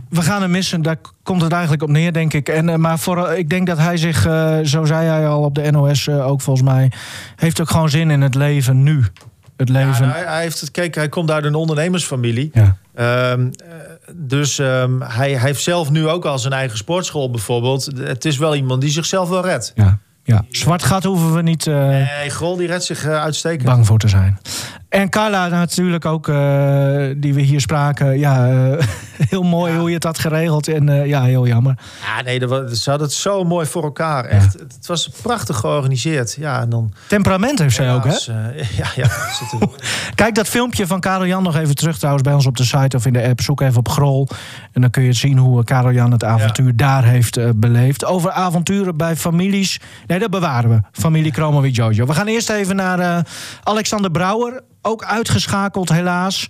we gaan hem missen. Daar komt het eigenlijk op neer, denk ik. En, eh, maar voor, ik denk dat hij zich, eh, zo zei hij al op de NOS eh, ook volgens mij... heeft ook gewoon zin in het leven nu. Het leven... nou, hij, hij heeft het, kijk, hij komt uit een ondernemersfamilie. Ja. Ehm, eh, dus ehm, hij, hij heeft zelf nu ook al zijn eigen sportschool bijvoorbeeld. Het is wel iemand die zichzelf wel redt. Ja, ja. Zwart gat hoeven we niet eh, Nee, Grol die redt zich eh, uitstekend. bang voor te zijn. En Carla natuurlijk ook, eh, die we hier spraken. Ja, eh, *laughs* heel mooi hoe je het had geregeld. En eh, ja, heel jammer. Ja, nee, dat was, ze hadden het zo mooi voor elkaar. Echt, het, het was prachtig georganiseerd. Ja, en dan... Temperament heeft zij ook, hè? eh, *laughs* ja, ja. *laughs* Kijk dat filmpje van Karel Jan nog even terug trouwens bij ons op de site of in de app. Zoek even op Grol. En dan kun je zien hoe Karel Jan het avontuur daar heeft beleefd. Over avonturen bij families. Nee, dat bewaren we. Familie Kromovic Jojo. We gaan eerst even naar Alexander Brouwer. Ook uitgeschakeld helaas.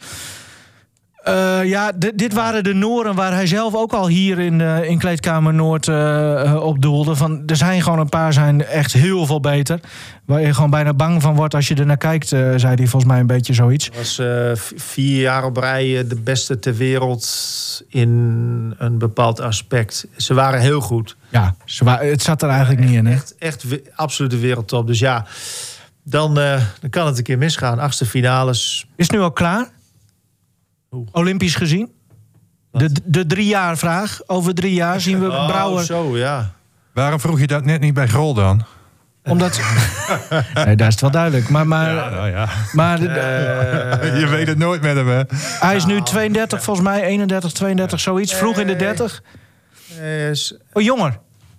Eh, ja, di- dit waren de Noren waar hij zelf ook al hier in, eh, in Kleedkamer Noord eh, op doelde. Van, er zijn gewoon een paar zijn echt heel veel beter. Waar je gewoon bijna bang van wordt als je er naar kijkt, zei hij volgens mij een beetje zoiets. was eh, v- vier jaar op rij de beste ter wereld in een bepaald aspect. Ze waren heel goed. Ja, ze het zat er eigenlijk niet in. Hè? Echt, echt absolute wereldtop. Dus ja, dan, eh, dan kan het een keer misgaan. Achtste finales. Is het nu al klaar? Olympisch gezien? De, de drie jaar vraag. Over drie jaar zien we Brouwer. Oh, zo, ja. Waarom vroeg je dat net niet bij Grol dan? Omdat. *laughs* nee, daar is het wel duidelijk. Maar, maar, nou ja. maar Eh, je weet het nooit met hem, hè? hij is nu 32, volgens mij 31, 32, zoiets. Vroeg in de 30. Hij is, Oh, jonger.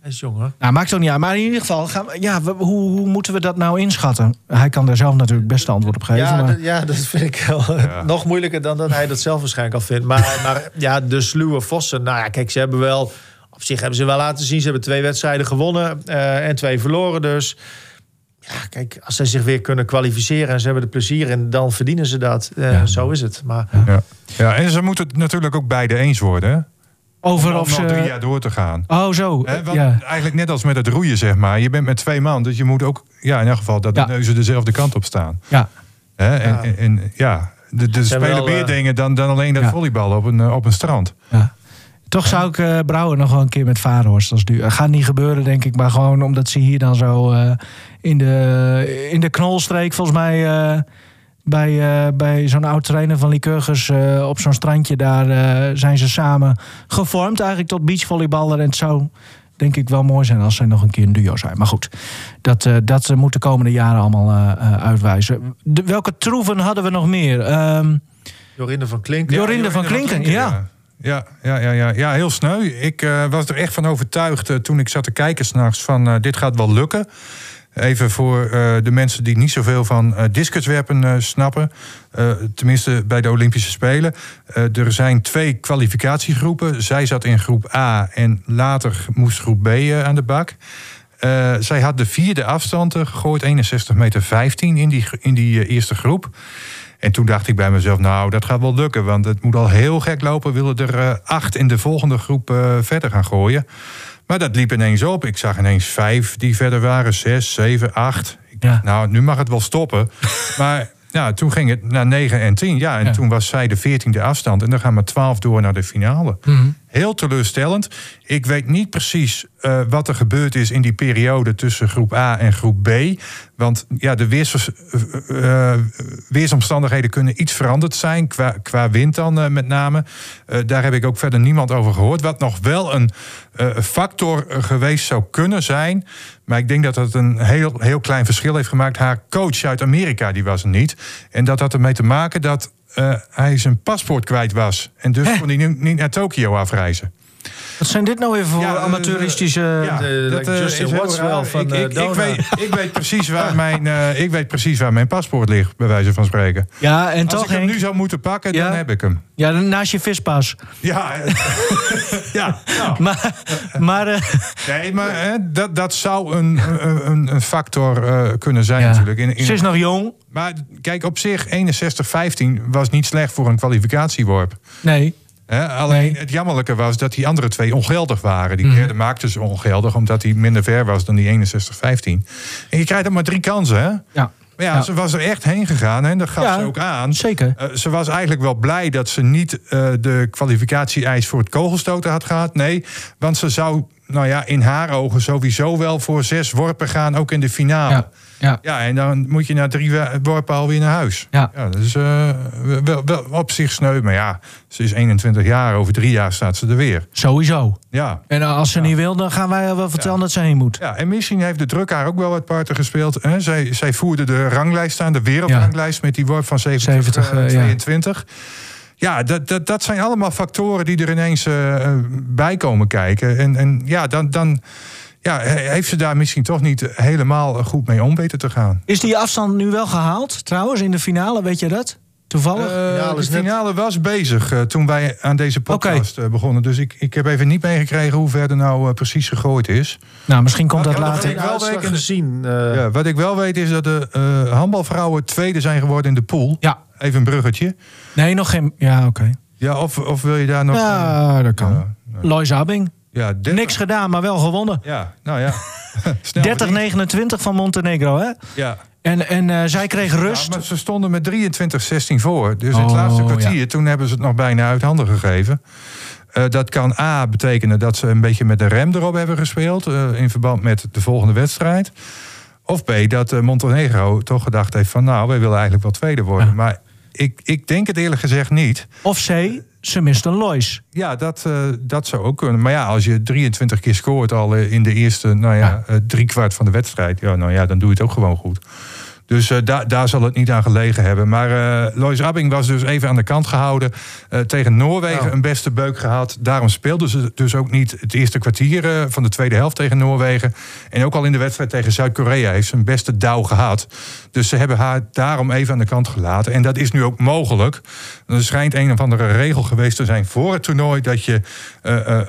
Hij is jong, hoor. Nou, maakt ook niet uit. Maar in ieder geval, gaan we, ja, we- hoe, hoe moeten we dat nou inschatten? Hij kan daar zelf natuurlijk best een antwoord op geven. Ja, maar... dat- ja, dat vind ik wel *laughs* nog moeilijker dan dat hij dat zelf waarschijnlijk al vindt. Maar, maar ja, de sluwe vossen. Nou ja, kijk, ze hebben wel... Op zich hebben ze wel laten zien. Ze hebben twee wedstrijden gewonnen eh, en twee verloren. Dus ja, kijk, als zij zich weer kunnen kwalificeren... en ze hebben er plezier in, dan verdienen ze dat. Eh, Zo is het. Maar Ja. ja, en ze moeten het natuurlijk ook beide eens worden, hè? Over Om of nog drie ze. jaar door te gaan. Oh, zo. Hè, want ja. Eigenlijk net als met het roeien, zeg maar. Je bent met twee man, dus je moet ook... Ja, in elk geval dat de neuzen dezelfde kant op staan. ja. Hè? En, Ja. en, en ja, de, de Ze hebben spelen wel, meer eh, dingen dan, dan alleen dat Ja. volleybal op een, eh, op een strand. Ja. Toch zou ik eh Brouwer nog wel een keer met Varenhorst als duur. Gaat niet gebeuren, denk ik. Maar gewoon omdat ze hier dan zo eh, in, de, in de knolstreek, volgens mij... eh, bij, eh, bij zo'n oud trainer van Lycurgus eh, op zo'n strandje... daar eh, zijn ze samen gevormd eigenlijk tot beachvolleyballer. En het zou denk ik wel mooi zijn als zij nog een keer een duo zijn. Maar goed, dat, eh, dat moet de komende jaren allemaal eh, eh, uitwijzen. De, welke troeven hadden we nog meer? Ehm, Jorinde van Klinken... Jorinde van Klinken, ja. Ja, ja, ja, ja, ja, heel sneu. Ik eh, was er echt van overtuigd toen ik zat te kijken s'nachts van eh, dit gaat wel lukken. Even voor eh, de mensen die niet zoveel van eh discuswerpen eh, snappen. Tenminste bij de Olympische Spelen. Er zijn twee kwalificatiegroepen. Zij zat in groep A en later moest groep B aan de bak. Zij had de vierde afstand gegooid, 61 meter 15 in die, in die eerste groep. En toen dacht ik bij mezelf, nou, dat gaat wel lukken. Want het moet al heel gek lopen. Willen er acht in de volgende groep verder gaan gooien. Maar dat liep ineens op. Ik zag ineens vijf die verder waren. Zes, zeven, acht. Ik Ja. nou, nu mag het wel stoppen. *laughs* maar ja, toen ging het naar negen en tien. Ja, en Ja. toen was zij de veertiende afstand. En dan gaan maar twaalf door naar de finale. Mhm. Heel teleurstellend. Ik weet niet precies eh, wat er gebeurd is in die periode tussen groep A en groep B. Want ja, de weers, uh, weersomstandigheden kunnen iets veranderd zijn. Qua, qua wind dan met name. daar heb ik ook verder niemand over gehoord. Wat nog wel een factor geweest zou kunnen zijn. Maar ik denk dat het een heel, heel klein verschil heeft gemaakt. Haar coach uit Amerika die was er niet. En dat had ermee te maken dat hij zijn paspoort kwijt was. En dus kon hij niet naar Tokio afreizen. Wat zijn dit nou weer voor ja, amateuristische... Ja, de, dat Justin wel van ik, ik, ik, weet, ik, weet, precies waar mijn, uh, ik weet precies waar mijn paspoort ligt, bij wijze van spreken. Ja, en Als toch, ik hem nu zou moeten pakken, dan heb ik hem. Ja, naast je vispas. Ja, *laughs* ja. Nou. Maar... maar uh... Nee, maar hè, dat, dat zou een, een, een factor kunnen zijn natuurlijk. In, in... Ze is nog jong. Maar kijk, op zich, 61-15 was niet slecht voor een kwalificatieworp. Nee alleen het jammerlijke was dat die andere twee ongeldig waren. Die mm. derde maakte ze ongeldig omdat hij minder ver was dan die 61-15. En je krijgt er maar drie kansen, hè? Ja. Maar ja, ze was er echt heen gegaan en dat gaf ze ook aan. Zeker. Uh, ze was eigenlijk wel blij dat ze niet uh, de kwalificatie-eis voor het kogelstoten had gehad. Nee, want ze zou, nou ja, in haar ogen sowieso wel voor zes worpen gaan, ook in de finale. Ja. Ja. ja, en dan moet je na drie worpen alweer naar huis. Ja. ja dat is uh, wel, wel, op zich sneu. Maar ja, ze is 21 jaar. Over drie jaar staat ze er weer. Sowieso. Ja. En als ze niet wil, dan gaan wij wel vertellen dat ze heen moet. Ja, en misschien heeft de druk haar ook wel wat parten gespeeld. Hè? Zij, zij voerde de ranglijst aan, de wereldranglijst... met die worp van 70, 70 uh, 22. Ja, dat, dat, dat zijn allemaal factoren die er ineens uh, bij komen kijken. En, en ja, dan... dan ja, heeft ze daar misschien toch niet helemaal goed mee om weten te gaan. Is die afstand nu wel gehaald, trouwens, in de finale? Weet je dat? Toevallig? Uh, de finale was bezig uh, toen wij aan deze podcast okay. begonnen. Dus ik, ik heb even niet meegekregen hoe ver er nou uh, precies gegooid is. Nou, misschien komt dat wat later. Ik wel weet, zien. Ja, wat ik wel weet is dat de handbalvrouwen tweede zijn geworden in de pool. Ja. Even een bruggetje. Nee, nog geen... Ja, oké. Okay. Ja, of, of wil je daar nog... Ja, dat kan. Ja, Lois Abing. Ja, Niks gedaan, maar wel gewonnen. Ja, nou ja. *laughs* 30-29 van Montenegro, hè? Ja. En, en uh, zij kreeg rust. Ja, maar ze stonden met 23-16 voor. Dus oh, het laatste kwartier, ja. toen hebben ze het nog bijna uit handen gegeven. Uh, dat kan A betekenen dat ze een beetje met de rem erop hebben gespeeld. Uh, in verband met de volgende wedstrijd. Of B, dat Montenegro toch gedacht heeft van... nou, wij willen eigenlijk wel tweede worden. Ja. Maar ik, ik denk het eerlijk gezegd niet. Of C, een Lois. Ja, dat, uh, dat zou ook kunnen. Maar ja, als je 23 keer scoort al in de eerste nou ja, ja. Uh, driekwart van de wedstrijd... Ja, nou ja, dan doe je het ook gewoon goed. Dus uh, da daar zal het niet aan gelegen hebben. Maar uh, Lois Rabbing was dus even aan de kant gehouden. Uh, tegen Noorwegen oh. een beste beuk gehad. Daarom speelden ze dus ook niet het eerste kwartier van de tweede helft tegen Noorwegen. En ook al in de wedstrijd tegen Zuid-Korea heeft ze een beste dauw gehad. Dus ze hebben haar daarom even aan de kant gelaten. En dat is nu ook mogelijk. Er schijnt een of andere regel geweest te zijn voor het toernooi... dat je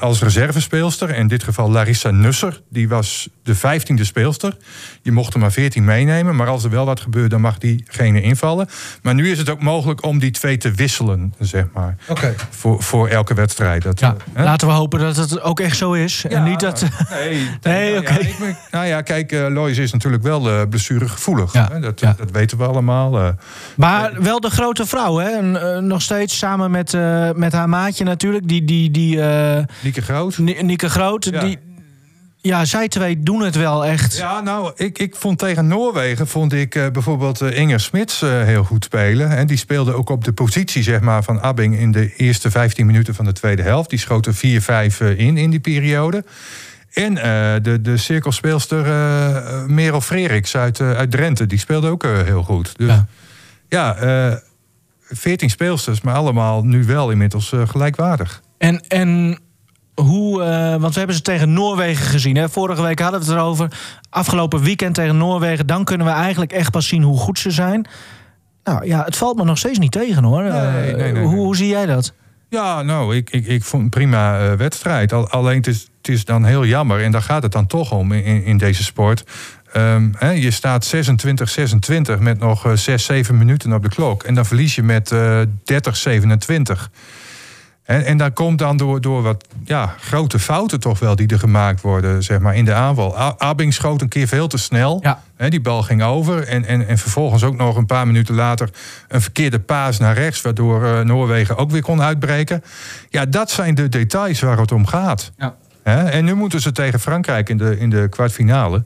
als reservespeelster, in dit geval Larissa Nusser... die was de vijftiende speelster. Je mocht er maar veertien meenemen, maar als er wel wat gebeurt, dan mag diegene invallen. Maar nu is het ook mogelijk om die twee te wisselen, zeg maar. Okay. Voor, voor elke wedstrijd. Dat, ja, uh, laten we hopen dat het ook echt zo is. Ja, en niet dat. Nee, *laughs* nee oké. Okay. Ja, nou ja, kijk, uh, Lois is natuurlijk wel uh, blessuregevoelig. Ja, hè? Dat, ja. dat weten we allemaal. Uh, maar wel de grote vrouw, hè? En, nog steeds samen met, met haar maatje natuurlijk. Die. die, die Nieke Groot. Nieke Groot. Ja. Die, ja, zij twee doen het wel echt. Ja, nou, ik, ik vond tegen Noorwegen vond ik uh, bijvoorbeeld uh, Inger Smits uh, heel goed spelen. En die speelde ook op de positie zeg maar, van Abbing in de eerste 15 minuten van de tweede helft. Die schoot er 4-5 in in die periode. En de, de cirkelspeelster Merel Freriks uit, uit Drenthe, die speelde ook heel goed. Dus ja, ja 14 speelsters, maar allemaal nu wel inmiddels gelijkwaardig. En, en hoe, uh, want we hebben ze tegen Noorwegen gezien. Hè? Vorige week hadden we het erover. Afgelopen weekend tegen Noorwegen. Dan kunnen we eigenlijk echt pas zien hoe goed ze zijn. Nou ja, het valt me nog steeds niet tegen hoor. Nee, nee, nee, nee. Hoe, hoe, zie jij dat? Ja, nou, ik, ik, ik vond een prima uh, wedstrijd. Al, alleen het is, het is dan heel jammer. En daar gaat het dan toch om in, in deze sport. Um, hè, je staat 26-26 met nog uh, 6, 7 minuten op de klok. En dan verlies je met 30-27. En, en dat komt dan door, door wat ja, grote fouten toch wel die er gemaakt worden zeg maar, in de aanval. Abing schoot een keer veel te snel. Ja. Die bal ging over. En, en, en vervolgens ook nog een paar minuten later een verkeerde paas naar rechts. Waardoor eh, Noorwegen ook weer kon uitbreken. Ja, dat zijn de details waar het om gaat. Ja. En nu moeten ze tegen Frankrijk in de, in de kwartfinale.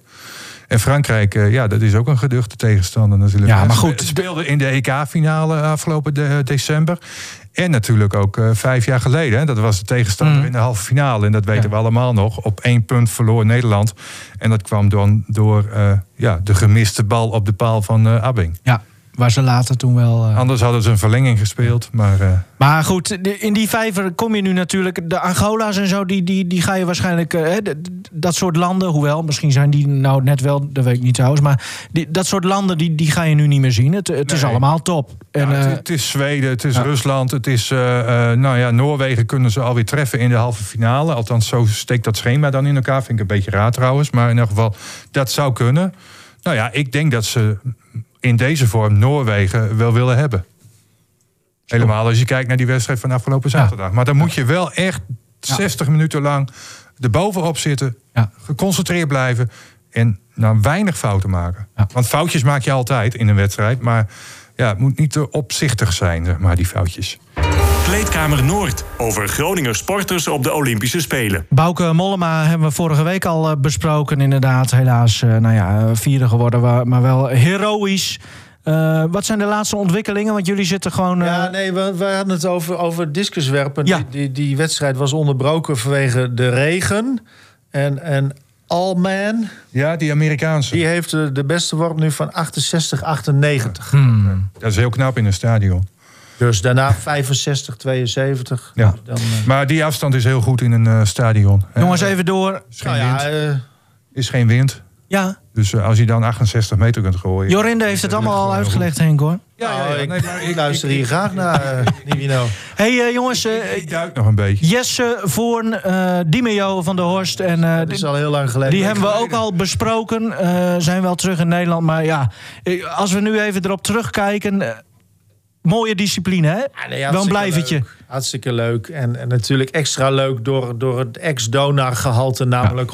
En Frankrijk, eh, ja, dat is ook een geduchte tegenstander natuurlijk. Ja, maar Ze goed. speelden in de EK-finale afgelopen de- december. En natuurlijk ook eh, vijf jaar geleden. Hè? Dat was de tegenstander Mm. in de halve finale. En dat weten Ja. we allemaal nog. Op één punt verloor Nederland. En dat kwam dan door eh, ja, de gemiste bal op de paal van eh Abbing. Ja, waar ze later toen wel... eh, Anders hadden ze een verlenging gespeeld. Maar eh, Maar goed, in die vijver kom je nu natuurlijk. De Angola's en zo, die, die, die ga je waarschijnlijk. eh, dat soort landen, hoewel, misschien zijn die nou net wel, dat weet ik niet trouwens. Maar die, dat soort landen, die, die ga je nu niet meer zien. Het, het is allemaal top. En, ja, het, het is Zweden, het is ja. Rusland, het is nou ja, Noorwegen kunnen ze alweer treffen in de halve finale. Althans, zo steekt dat schema dan in elkaar. Vind ik een beetje raar trouwens. Maar in elk geval, dat zou kunnen. Nou ja, ik denk dat ze in deze vorm Noorwegen wel willen hebben. Helemaal als je kijkt naar die wedstrijd van afgelopen zaterdag. Maar dan moet je wel echt 60 minuten lang erbovenop zitten. Ja. Geconcentreerd blijven. En nou weinig fouten maken. Want foutjes maak je altijd in een wedstrijd. Maar ja, het moet niet te opzichtig zijn, zeg maar, die foutjes. Kleedkamer Noord over Groninger sporters op de Olympische Spelen. Bouke Mollema hebben we vorige week al eh, besproken. Inderdaad, helaas, eh, nou ja, eh, vierde geworden, maar wel heroïs. Eh, wat zijn de laatste ontwikkelingen? Want jullie zitten gewoon. Ja, nee, we, we hadden het over, over discuswerpen. Ja. Die, die, die wedstrijd was onderbroken vanwege de regen. En, en Allman, Ja, die Amerikaanse. die heeft de, de beste worp nu van 68, 98. hmm. Dat is heel knap in een stadion. Dus daarna 65, 72. Ja. Dan, eh, Maar die afstand is heel goed in een eh, stadion. Jongens, even door. Is geen, nou ja, wind, eh, is geen wind. Ja, Dus als je dan 68 meter kunt gooien. Jorinde heeft het allemaal al uitgelegd, Henk hoor. Ja, ja, nou, ja. ik, Nee, maar ik luister hier graag naar, *laughs* Nivino. hey, jongens, Ik duik nog een beetje. Jesse Voorn, eh Dimeo van der Horst. En, eh, Dat is al heel lang geleden. die hebben we ook al besproken. eh, zijn wel terug in Nederland. Maar ja, als we nu even erop terugkijken. Mooie discipline, hè? Ja, nee, wel een hartstikke blijvertje. leuk. Hartstikke leuk. En, en natuurlijk extra leuk door, door het ex-donar-gehalte, namelijk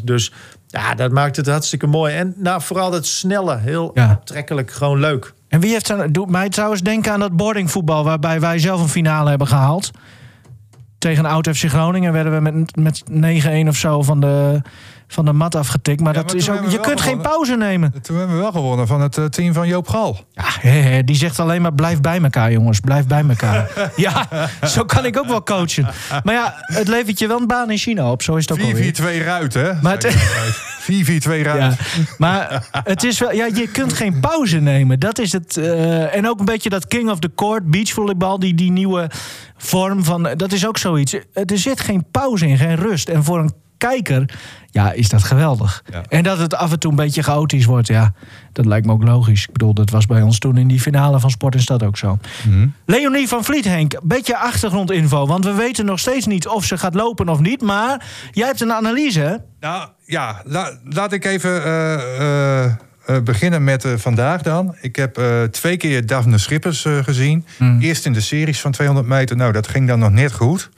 100%. Dus ja, dat maakt het hartstikke mooi. En nou, vooral dat snelle, heel Ja. aantrekkelijk, gewoon leuk. En wie heeft dan, doet mij trouwens denken aan dat boardingvoetbal... waarbij wij zelf een finale hebben gehaald. Tegen oud FC Groningen werden we met, met 9-1 of zo van de, van de mat afgetikt. Maar Ja, dat maar is ook, je kunt geen pauze nemen. Toen hebben we wel gewonnen van het eh, team van Joop Gal. Ja, die zegt alleen maar blijf bij elkaar, jongens. Blijf bij elkaar. *laughs* ja, zo kan ik ook wel coachen. Maar ja, het levert je wel een baan in China op. Zo is het ook alweer. 4-4-2 ruit, hè? Maar het- 4-4-2 ruit. Ja, maar het is wel, ja, je kunt geen pauze nemen. Dat is het. eh, en ook een beetje dat King of the Court beachvolleybal, die, die nieuwe vorm van. Dat is ook zoiets. Er zit geen pauze in, geen rust. En voor een kijker, ja, is dat geweldig. Ja. En dat het af en toe een beetje chaotisch wordt, ja, dat lijkt me ook logisch. Ik bedoel, dat was bij ons toen in die finale van Sport in Stad ook zo. Mhm. Leonie van Vliet, Henk, beetje achtergrondinfo. Want we weten nog steeds niet of ze gaat lopen of niet. Maar jij hebt een analyse? Nou ja, la- laat ik even eh, eh, eh, beginnen met vandaag dan. Ik heb eh, twee keer Daphne Schippers gezien. Hmm. Eerst in de series van 200 meter. Nou, dat ging dan nog net goed.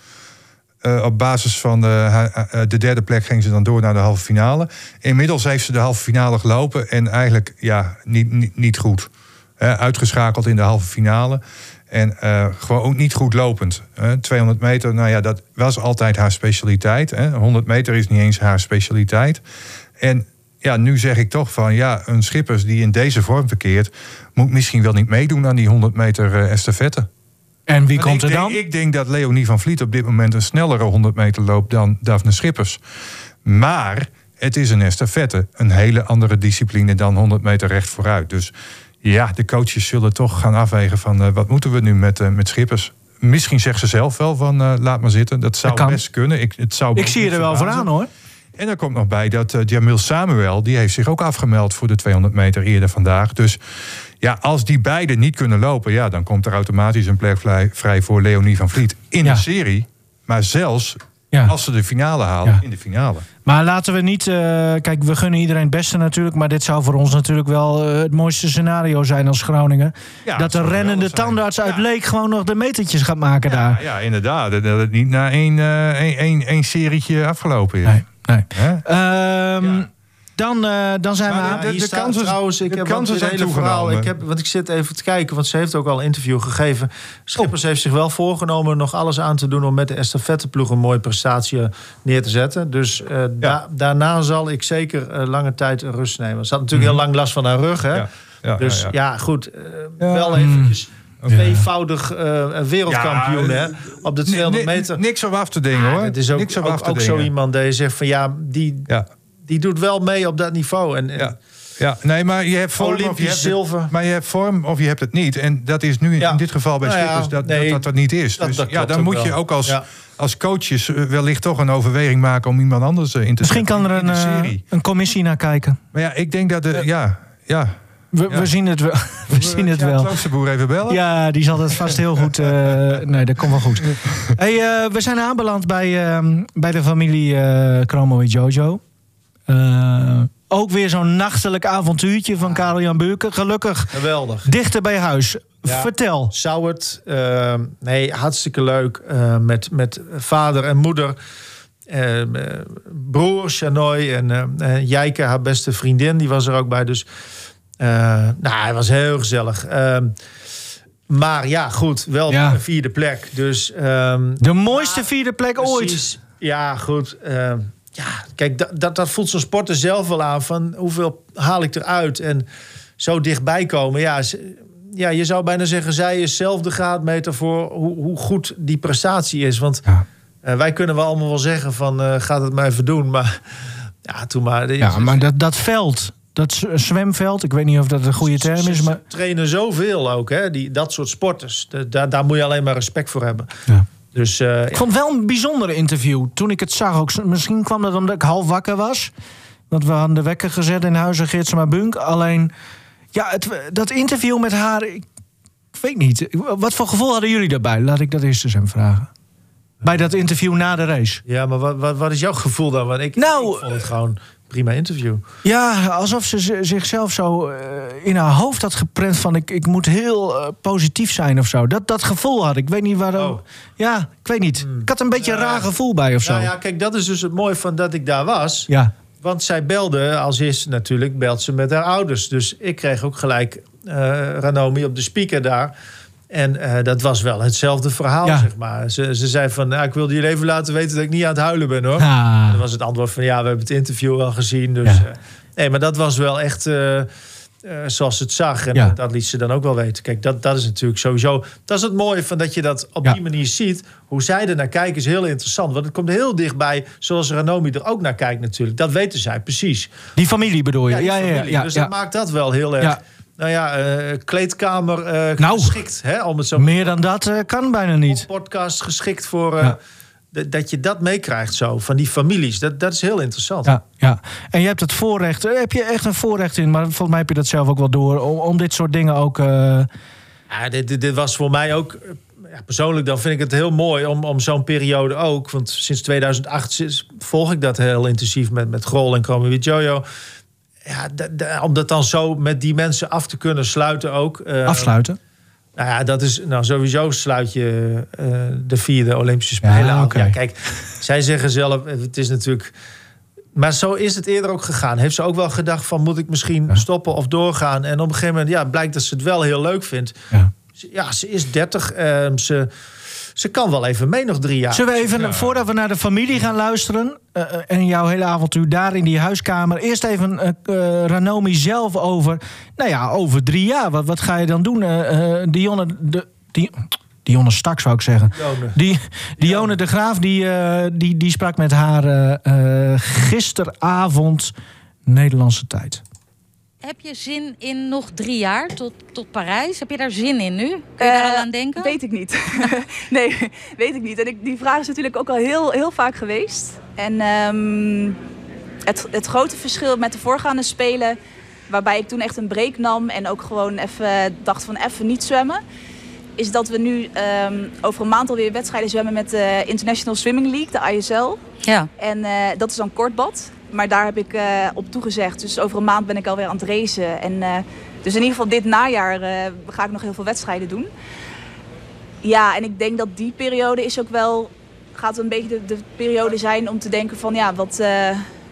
Eh, op basis van de, ha- eh, de derde plek ging ze dan door naar de halve finale. Inmiddels heeft ze de halve finale gelopen. En eigenlijk ja, niet, niet, niet goed. Eh, uitgeschakeld in de halve finale. En eh, gewoon ook niet goed lopend. Eh, 200 meter, nou ja, dat was altijd haar specialiteit. Hè. 100 meter is niet eens haar specialiteit. En ja, nu zeg ik toch van ja, een Schippers die in deze vorm verkeert, moet misschien wel niet meedoen aan die 100 meter eh, estafette. En wie Want komt er denk, dan? Ik denk dat Leonie van Vliet op dit moment een snellere 100 meter loopt dan Daphne Schippers. Maar het is een estafette, een hele andere discipline dan 100 meter recht vooruit. Dus ja, de coaches zullen toch gaan afwegen van eh, wat moeten we nu met, eh, met Schippers. Misschien zegt ze zelf wel van eh, laat maar zitten. Dat zou Dat best kunnen. Ik, het zou Ik zie je er wel voor aan hoor. En er komt nog bij dat Jamil Samuel, die heeft zich ook afgemeld voor de 200 meter eerder vandaag. Dus ja, als die beiden niet kunnen lopen, ja, dan komt er automatisch een plek vrij, voor Leonie van Vliet in Ja. de serie. Maar zelfs Ja. als ze de finale halen, Ja. in de finale. Maar laten we niet... eh, kijk, we gunnen iedereen het beste natuurlijk. Maar dit zou voor ons natuurlijk wel eh, het mooiste scenario zijn als Groningen. Ja, dat de rennende tandarts uit. Leek gewoon nog de metertjes gaat maken daar. Ja, inderdaad. Dat het niet na één, eh, één, één, één serietje afgelopen is. Nee, nee. Dan, eh, dan zijn we aan... de- de kansen- trouwens, ik de heb zijn hele verhaal. Ik heb, want ik zit even te kijken, want ze heeft ook al een interview gegeven. Schippers heeft zich wel voorgenomen nog alles aan te doen om met de estafetteploeg een mooie prestatie eh, neer te zetten. Dus eh, da- daarna zal ik zeker lange tijd rust nemen. Ze had natuurlijk heel lang last van haar rug, hè? Mhm. Ja, ja, dus ja, ja, ja. goed. Ja. Wel eventjes Ja. tweevoudig eh, wereldkampioen, Ja, hè? Op de 200 Ni- ni- meter. Niks om af te dingen, hoor. Het is ook, Niks om af ook, te ook zo iemand dat je zegt van ja, die, Ja, die doet wel mee op dat niveau. En, en ja. Ja, nee, maar je hebt vorm of je Olympisch hebt zilver. Het, maar je hebt vorm of je hebt het niet. En dat is nu Ja. in dit geval bij Nou ja, Schippers dat, nee, dat dat niet is. dat- Dus dat ja, dan moet je ook als, Ja. als coaches eh, wellicht toch een overweging maken om iemand anders eh, in te Misschien kan er een, eh, serie. een commissie naar kijken. Maar ja, ik denk dat de, ja, ja. We, Ja. we zien het wel. *laughs* We zien het Ja, wel. Kloosterboer even bellen. Ja, die zal het vast heel goed. eh, *laughs* nee, dat komt wel goed. Hey, eh, we zijn aanbeland bij, ehm, bij de familie Chromo en Jojo. Eh, ook weer zo'n nachtelijk avontuurtje van Karel Jan Buurken. Gelukkig Geweldig. dichter bij huis. Ja. Vertel. Zou het? eh, nee, hartstikke leuk. eh, met, met vader en moeder. eh, broer Chanoy en Jijke, haar beste vriendin, die was er ook bij. Dus nou, het was heel gezellig. Ehm, maar ja, goed, wel Ja. een vierde plek. Dus ehm, De mooiste vierde plek ooit. Ja, goed. Ja, kijk, dat, dat, dat voelt zo'n sporter zelf wel aan. Van hoeveel haal ik eruit? En zo dichtbij komen. Ja, ze- ja je zou bijna zeggen, zij is zelf de graadmeter voor hoe, hoe goed die prestatie is. Want Ja. eh, wij kunnen wel allemaal wel zeggen van, eh gaat het maar even doen. Maar ja, toen maar. Ja, maar dat, dat veld, dat zwemveld, ik weet niet of dat een goede term is, Ze maar... trainen zoveel ook, hè? Die, dat soort sporters. Da- Daar, daar moet je alleen maar respect voor hebben. Ja. Dus eh, Ik vond het wel een bijzonder interview. Toen ik het zag ook. Misschien kwam dat omdat ik half wakker was. Want we hadden de wekker gezet in huizen Geertsma Bunk. Alleen, ja, het, dat interview met haar... Ik, ik weet niet. Wat voor gevoel hadden jullie daarbij? Laat ik dat eerst eens even vragen. Bij dat interview na de race. Ja, maar wat, wat, wat is jouw gevoel dan? Want ik, Nou, ik vond het gewoon prima interview. Ja, alsof ze zichzelf zo eh, in haar hoofd had geprent van... ik, ik moet heel eh, positief zijn of zo. Dat, dat gevoel had ik. Ik weet niet waarom. Oh. Ja, ik weet niet. Ik had een beetje een raar gevoel bij of zo. Nou ja, kijk, dat is dus het mooie van dat ik daar was. ja. Want zij belde, als eerste natuurlijk, belt ze met haar ouders. Dus ik kreeg ook gelijk eh, Ranomi op de speaker daar. En eh, dat was wel hetzelfde verhaal, Ja. zeg maar. Ze, ze zei van, nou, ik wilde jullie even laten weten dat ik niet aan het huilen ben, hoor. Ah. En dan was het antwoord van, ja, we hebben het interview al gezien. Dus, Ja. eh, nee, maar dat was wel echt eh, zoals het zag. En Ja. dat liet ze dan ook wel weten. Kijk, dat, dat is natuurlijk sowieso... Dat is het mooie van dat je dat op die manier ziet. Hoe zij er naar kijken is heel interessant. Want het komt heel dichtbij, zoals Ranomi er ook naar kijkt natuurlijk. Dat weten zij precies. Die familie bedoel je? Ja, ja, ja. dus dat maakt dat wel heel erg... Nou ja, eh, kleedkamer eh, Nou. geschikt. Hè, om het zo Meer dan dat eh, kan bijna niet. podcast geschikt voor... Ja. Dat je dat meekrijgt zo, van die families. Dat, dat is heel interessant. Ja, ja. En je hebt het voorrecht. Heb je echt een voorrecht in? Maar volgens mij heb je dat zelf ook wel door. Om, om dit soort dingen ook. Ja, dit, dit, dit was voor mij ook... Ja, persoonlijk dan vind ik het heel mooi om, om zo'n periode ook... want sinds 2008 sinds- volg ik dat heel intensief met, met Grol en with Jojo. Ja, om dat dan zo met die mensen af te kunnen sluiten ook. eh, afsluiten. Nou ja, dat is nou sowieso sluit je eh, de vierde Olympische Spelen Ja. Ja, kijk, zij zeggen zelf, het is natuurlijk. Maar zo is het eerder ook gegaan. Heeft ze ook wel gedacht van moet ik misschien stoppen of doorgaan? En op een gegeven moment ja, blijkt dat ze het wel heel leuk vindt. Ja. Ze- Ja, ze is 30. ehm, ze, ze kan wel even mee nog drie jaar. Zullen we even, voordat we naar de familie gaan luisteren... eh, eh, en jouw hele avontuur daar in die huiskamer... eerst even eh, Ranomi zelf over... nou ja, over drie jaar. Wat, wat ga je dan doen? eh eh, Dionne, de, die, Dionne Staks zou ik zeggen. Dionne. Die, Dionne de Graaf die, eh, die, die sprak met haar gisteravond Nederlandse tijd. Heb je zin in nog drie jaar tot, tot Parijs? Heb je daar zin in nu? Kun je daar al Eh, aan denken? Weet ik niet. *laughs* nee, weet ik niet. En ik, die vraag is natuurlijk ook al heel, heel vaak geweest. En ehm, het, het grote verschil met de voorgaande spelen, waarbij ik toen echt een break nam en ook gewoon even dacht van even niet zwemmen, is dat we nu ehm, over een maand alweer wedstrijden zwemmen met de International Swimming League, de ISL. Ja. En eh, dat is dan kortbad. Maar daar heb ik eh, op toegezegd. Dus over een maand ben ik alweer aan het racen. En, eh, dus in ieder geval dit najaar eh, ga ik nog heel veel wedstrijden doen. Ja, en ik denk dat die periode is ook wel... gaat een beetje de, de periode zijn om te denken van... ja, wat,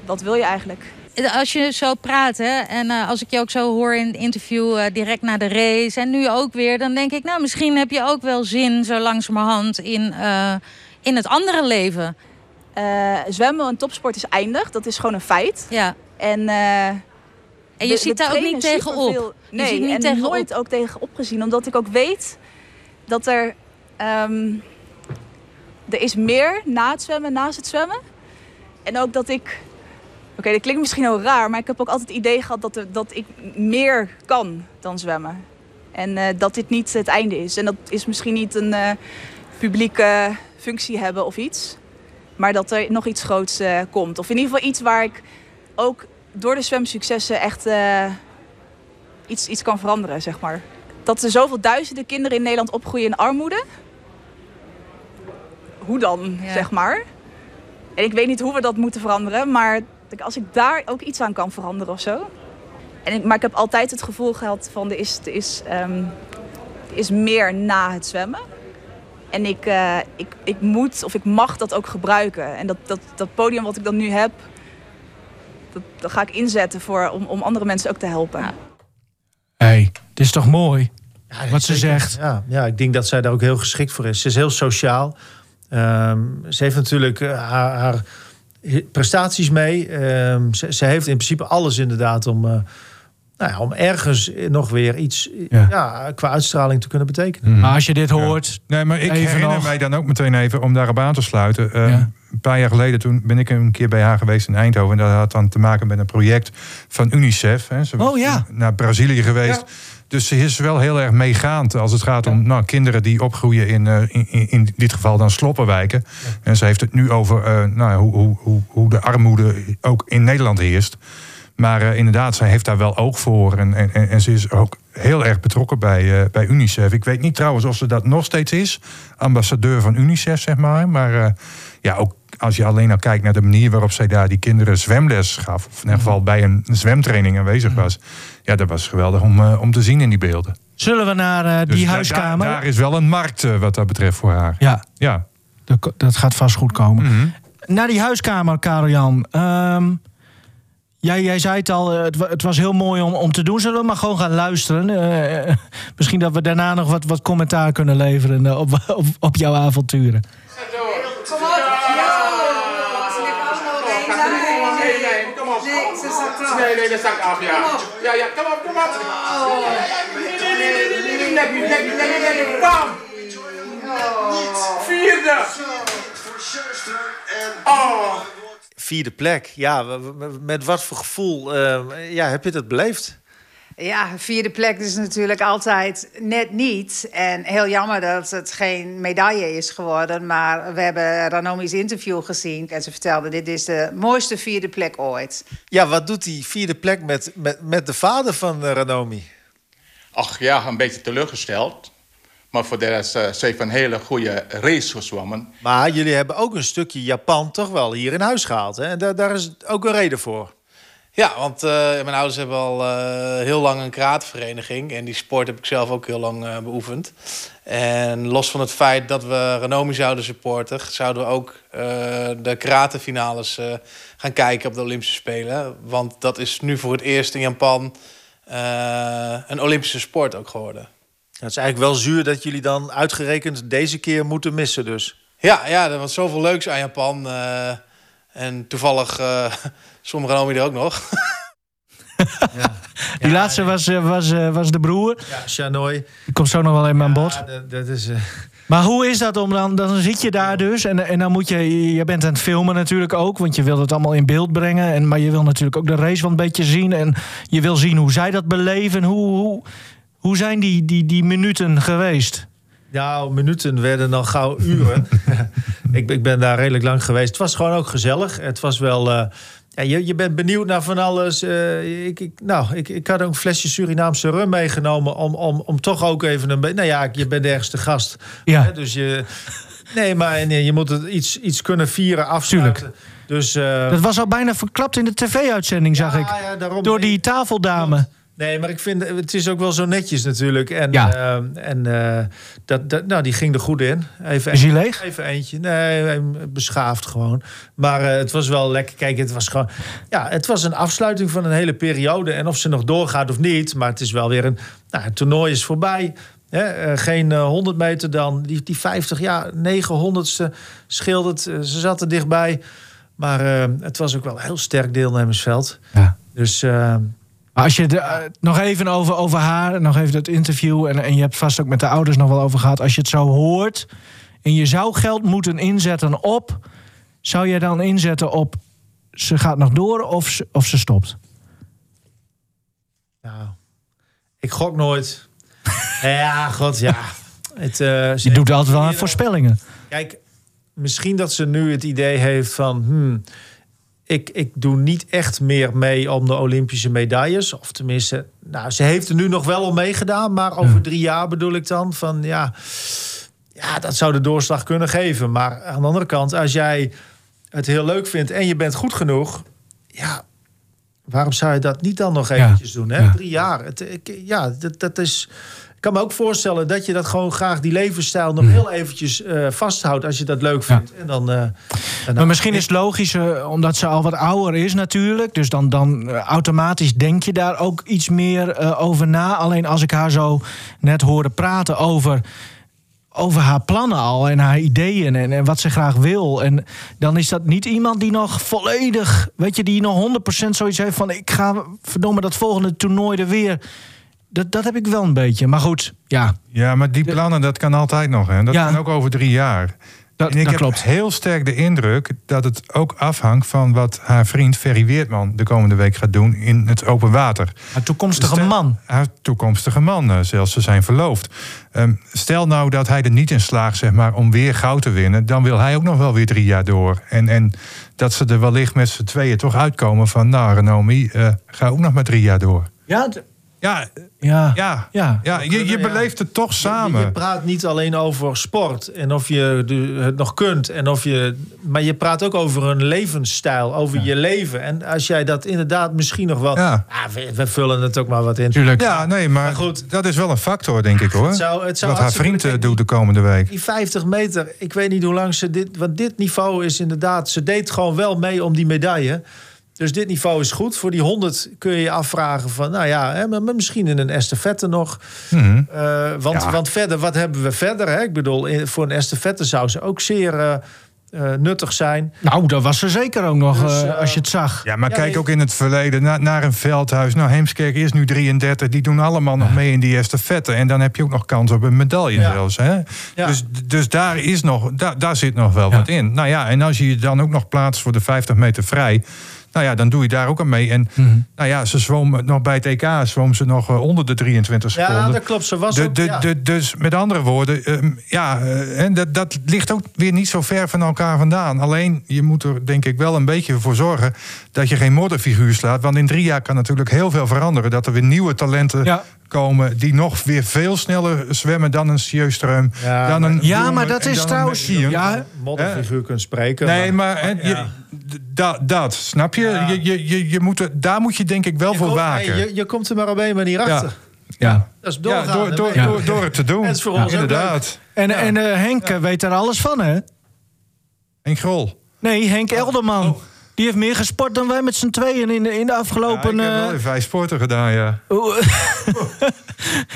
wat wil je eigenlijk? Als je zo praat, hè, en als ik je ook zo hoor in het interview direct na de race en nu ook weer, dan denk ik, nou, misschien heb je ook wel zin zo langzamerhand in, in het andere leven. Eh, zwemmen en topsport is eindig. Dat is gewoon een feit. Ja. En, eh, En je ziet daar ook niet tegenop. superveel. Je Nee, ziet niet en tegenop. nooit ook tegenop gezien. Omdat ik ook weet dat er... ehm, er is meer na het zwemmen, naast het zwemmen. En ook dat ik... Oké, dat klinkt misschien heel raar, maar ik heb ook altijd het idee gehad dat, er, dat ik meer kan dan zwemmen. En eh, dat dit niet het einde is. En dat is misschien niet een publieke functie hebben of iets. Maar dat er nog iets groots eh, komt. Of in ieder geval iets waar ik ook door de zwemsuccessen echt eh, iets, iets kan veranderen, zeg maar. Dat er zoveel duizenden kinderen in Nederland opgroeien in armoede. Hoe dan, Ja. zeg maar. En ik weet niet hoe we dat moeten veranderen, maar als ik daar ook iets aan kan veranderen of zo. En ik, maar ik heb altijd het gevoel gehad van er is, er is, ehm, er is meer na het zwemmen. En ik, eh, ik, ik moet of ik mag dat ook gebruiken. En dat, dat, dat podium wat ik dan nu heb, dat, dat ga ik inzetten voor, om, om andere mensen ook te helpen. Ja. hey, dit is toch mooi? Ja, Wat ze zeker. zegt. Ja, ja, ik denk dat zij daar ook heel geschikt voor is. Ze is heel sociaal. Ehm, ze heeft natuurlijk eh, haar, haar prestaties mee. Ehm, ze, ze heeft in principe alles inderdaad om, eh, nou ja, om ergens nog weer iets Ja. ja. qua uitstraling te kunnen betekenen. Maar als je dit hoort, Nee, maar ik herinner nog. mij dan ook meteen even om daarop aan te sluiten. Eh, Ja. Een paar jaar geleden toen ben ik een keer bij haar geweest in Eindhoven. En dat had dan te maken met een project van UNICEF. Hè. Ze was Oh, ja. naar Brazilië geweest. Dus ze is wel heel erg meegaand als het gaat om nou, kinderen die opgroeien in, eh, in, in, in dit geval dan sloppenwijken. En ze heeft het nu over eh, nou, hoe, hoe, hoe, hoe de armoede ook in Nederland heerst. Maar eh, inderdaad, zij heeft daar wel oog voor. En, en, en ze is ook heel erg betrokken bij, eh, bij UNICEF. Ik weet niet trouwens of ze dat nog steeds is. Ambassadeur van UNICEF, zeg maar. Maar eh, ja, ook als je alleen al kijkt naar de manier waarop zij daar die kinderen zwemles gaf. Of in ieder geval bij een zwemtraining aanwezig was. Ja, dat was geweldig om, om te zien in die beelden. zullen we naar Dus die da- huiskamer? Daar, daar is wel een markt wat dat betreft voor haar. Ja, Ja. dat, dat gaat vast goed komen. Mhm. Naar die huiskamer, Karel-Jan. Ehm, Jij, jij zei het al, eh, het, het, was heel mooi om, om te doen. Zullen we maar gewoon gaan luisteren? Eh, eh, misschien dat we daarna nog wat, wat commentaar kunnen leveren op, *laughs* op, op jouw avonturen. Op. Nee, nee, dat staat af, ja. Ja, ja, op, kom op. Nee, Vierde plek. Ja, met wat voor gevoel eh, ja, heb je dat beleefd? Ja, vierde plek is natuurlijk altijd net niet. En heel jammer dat het geen medaille is geworden. Maar we hebben Ranomi's interview gezien. En ze vertelde, dit is de mooiste vierde plek ooit. Ja, wat doet die vierde plek met, met, met de vader van eh, Ranomi? Ach ja, een beetje teleurgesteld. Maar voor de rest, eh, ze heeft een hele goede race gezwommen. Maar jullie hebben ook een stukje Japan toch wel hier in huis gehaald. Hè? En daar, daar is ook een reden voor. Ja, want eh, mijn ouders hebben al eh, heel lang een karatevereniging. En die sport heb ik zelf ook heel lang eh, beoefend. En los van het feit dat we Renomi zouden supporten... zouden we ook eh, de karatefinales eh gaan kijken op de Olympische Spelen. Want dat is nu voor het eerst in Japan eh, een Olympische sport ook geworden. Het is eigenlijk wel zuur dat jullie dan uitgerekend deze keer moeten missen dus. Ja, ja, er was zoveel leuks aan Japan. eh, en toevallig uh, stond Renomi er ook nog. *laughs* Die laatste was, eh, was, eh, was de broer. Ja, Shanoy. Die komt zo nog wel even aan bod. Ja, dat, dat is... eh, *laughs* Maar hoe is dat om dan, dan zit je daar dus en, en dan moet je, je bent aan het filmen natuurlijk ook, want je wil het allemaal in beeld brengen. En, maar je wil natuurlijk ook de race wel een beetje zien en je wil zien hoe zij dat beleven. Hoe, hoe, hoe zijn die, die, die minuten geweest? Nou, minuten werden al gauw uren. *laughs* ik, ik ben daar redelijk lang geweest. Het was gewoon ook gezellig. Het was wel, eh, ja, je, je bent benieuwd naar van alles. Eh, ik, ik, nou, ik, ik had ook een flesje Surinaamse rum meegenomen... om, om, om toch ook even een beetje... Nou ja, je bent de ergste gast. Ja. Hè, dus je... Nee, maar nee, je moet het iets, iets kunnen vieren, afsluiten. Dus, eh, Dat was al bijna verklapt in de tv-uitzending, zag ik. ja, daarom- Door die tafeldame. Nee, maar ik vind het is ook wel zo netjes natuurlijk. En, Ja. eh, en eh, dat, dat, nou, die ging er goed in. Even, Is hij leeg? Even eentje. Nee, beschaafd gewoon. Maar eh, het was wel lekker. Kijk, het was gewoon. Ja, het was een afsluiting van een hele periode. En of ze nog doorgaat of niet. Maar het is wel weer een. Nou, het toernooi is voorbij. Hè, eh, geen eh, 100 meter dan. Die, die 50, ja, 900ste scheelt het. Ze zaten dichtbij. Maar het was ook wel een heel sterk deelnemersveld. Ja. Dus. Maar als je de, eh, nog even over, over haar, nog even dat interview... En, en je hebt vast ook met de ouders nog wel over gehad... als je het zo hoort en je zou geld moeten inzetten op... zou jij dan inzetten op ze gaat nog door of ze, of ze stopt? Nou, ik gok nooit. *laughs* ja, god, ja. Het, eh, Je doet altijd wel aan voorspellingen. Kijk, misschien dat ze nu het idee heeft van... Hmm, ik, ik doe niet echt meer mee om de Olympische medailles. Of tenminste, nou, ze heeft er nu nog wel om meegedaan. Maar over drie jaar bedoel ik dan van ja... Ja, dat zou de doorslag kunnen geven. Maar aan de andere kant, als jij het heel leuk vindt en je bent goed genoeg... Ja, waarom zou je dat niet dan nog eventjes doen? Hè? ja. Drie jaar. Het, ik, ja, dat, dat is... Ik kan me ook voorstellen dat je dat gewoon graag, die levensstijl, nog heel eventjes eh, vasthoudt als je dat leuk vindt. En dan, eh, en Maar misschien is het logisch, eh, omdat ze al wat ouder is natuurlijk. Dus dan, dan eh, automatisch denk je daar ook iets meer over na. Alleen als ik haar zo net hoorde praten over, over haar plannen al en haar ideeën en, en wat ze graag wil. En dan is dat niet iemand die nog volledig, weet je, die nog 100% zoiets heeft van ik ga verdomme dat volgende toernooi er weer. Dat, dat heb ik wel een beetje. Maar goed, ja. Ja, maar die plannen, dat kan altijd nog. Hè. Dat Ja. kan ook over drie jaar. Dat, en ik dat heb klopt. heel sterk de indruk dat het ook afhangt van wat haar vriend Ferry Weertman de komende week gaat doen in het open water. Haar toekomstige Stel- man. Haar toekomstige man, eh, zelfs ze zijn verloofd. Ehm, stel nou dat hij er niet in slaagt zeg maar, om weer goud te winnen, dan wil hij ook nog wel weer drie jaar door. En, en dat ze er wellicht met z'n tweeën toch uitkomen van, nou Renomi, eh, ga ook nog maar drie jaar door. Ja, Ja, ja. ja, ja. ja je, je beleeft het toch samen. je praat niet alleen over sport en of je het nog kunt. En of je, maar je praat ook over een levensstijl, over je leven. En als jij dat inderdaad misschien nog wel... Ja. Ah, we, we vullen het ook maar wat in. Tuurlijk. Ja, nee, maar, Maar goed. dat is wel een factor, denk ik hoor. Het zou- het zou Wat haar hartstikke vriend eh, doet de komende week. Die 50 meter, ik weet niet hoe lang ze dit... Want dit niveau is inderdaad... Ze deed gewoon wel mee om die medaille. Dus dit niveau is goed. Voor die 100 kun je je afvragen van... Nou ja, hè, maar misschien in een estafette nog. Mhm. Eh, want, Ja. want verder, wat hebben we verder? Hè? Ik bedoel, voor een estafette zou ze ook zeer eh, eh, nuttig zijn. Nou, dat was er zeker ook nog, Dus, als je het zag. Ja, maar Ja, kijk je- ook in het verleden na- naar een veldhuis. Nou, Heemskerk is nu 33. Die doen allemaal nog mee in die estafette. En dan heb je ook nog kans op een medaille Ja. zelfs. Hè? Ja. Dus, dus daar, is nog, daar, daar zit nog wel Ja. wat in. Nou ja, en als je je dan ook nog plaatst voor de 50 meter vrij... Nou ja, dan doe je daar ook aan mee. En Mhm. nou ja, ze zwom nog bij het EK zwom ze nog eh, onder de 23 Ja, seconden. dat klopt. Ze was De, ook, de, ja. de, dus met andere woorden, ehm, ja, eh, en dat, dat ligt ook weer niet zo ver van elkaar vandaan. Alleen, je moet er denk ik wel een beetje voor zorgen dat je geen modderfiguur slaat. Want in drie jaar kan natuurlijk heel veel veranderen. Dat er weer nieuwe talenten Ja. Komen die nog weer veel sneller zwemmen dan een Sjeustreum. Ja, dan een Ja, Bloemen maar dat is een trouwens- Messier. ja, modderfiguur kunt spreken. Nee, maar ja. d- dat, dat, snap je? Ja. Je, je, je, je moet er, daar moet je denk ik wel Je voor komt- waken. je, je komt er maar op één manier achter. Ja. Dat is ja, door, door, door, door het te doen. Het is voor ons Inderdaad. En, en eh, Henk eh, weet daar alles van, hè? En Grol. Nee, Henk Elderman. Die heeft meer gesport dan wij met z'n tweeën in de, in de Ja, afgelopen... ik heb wel eh, even vijf sporten gedaan, ja. *laughs*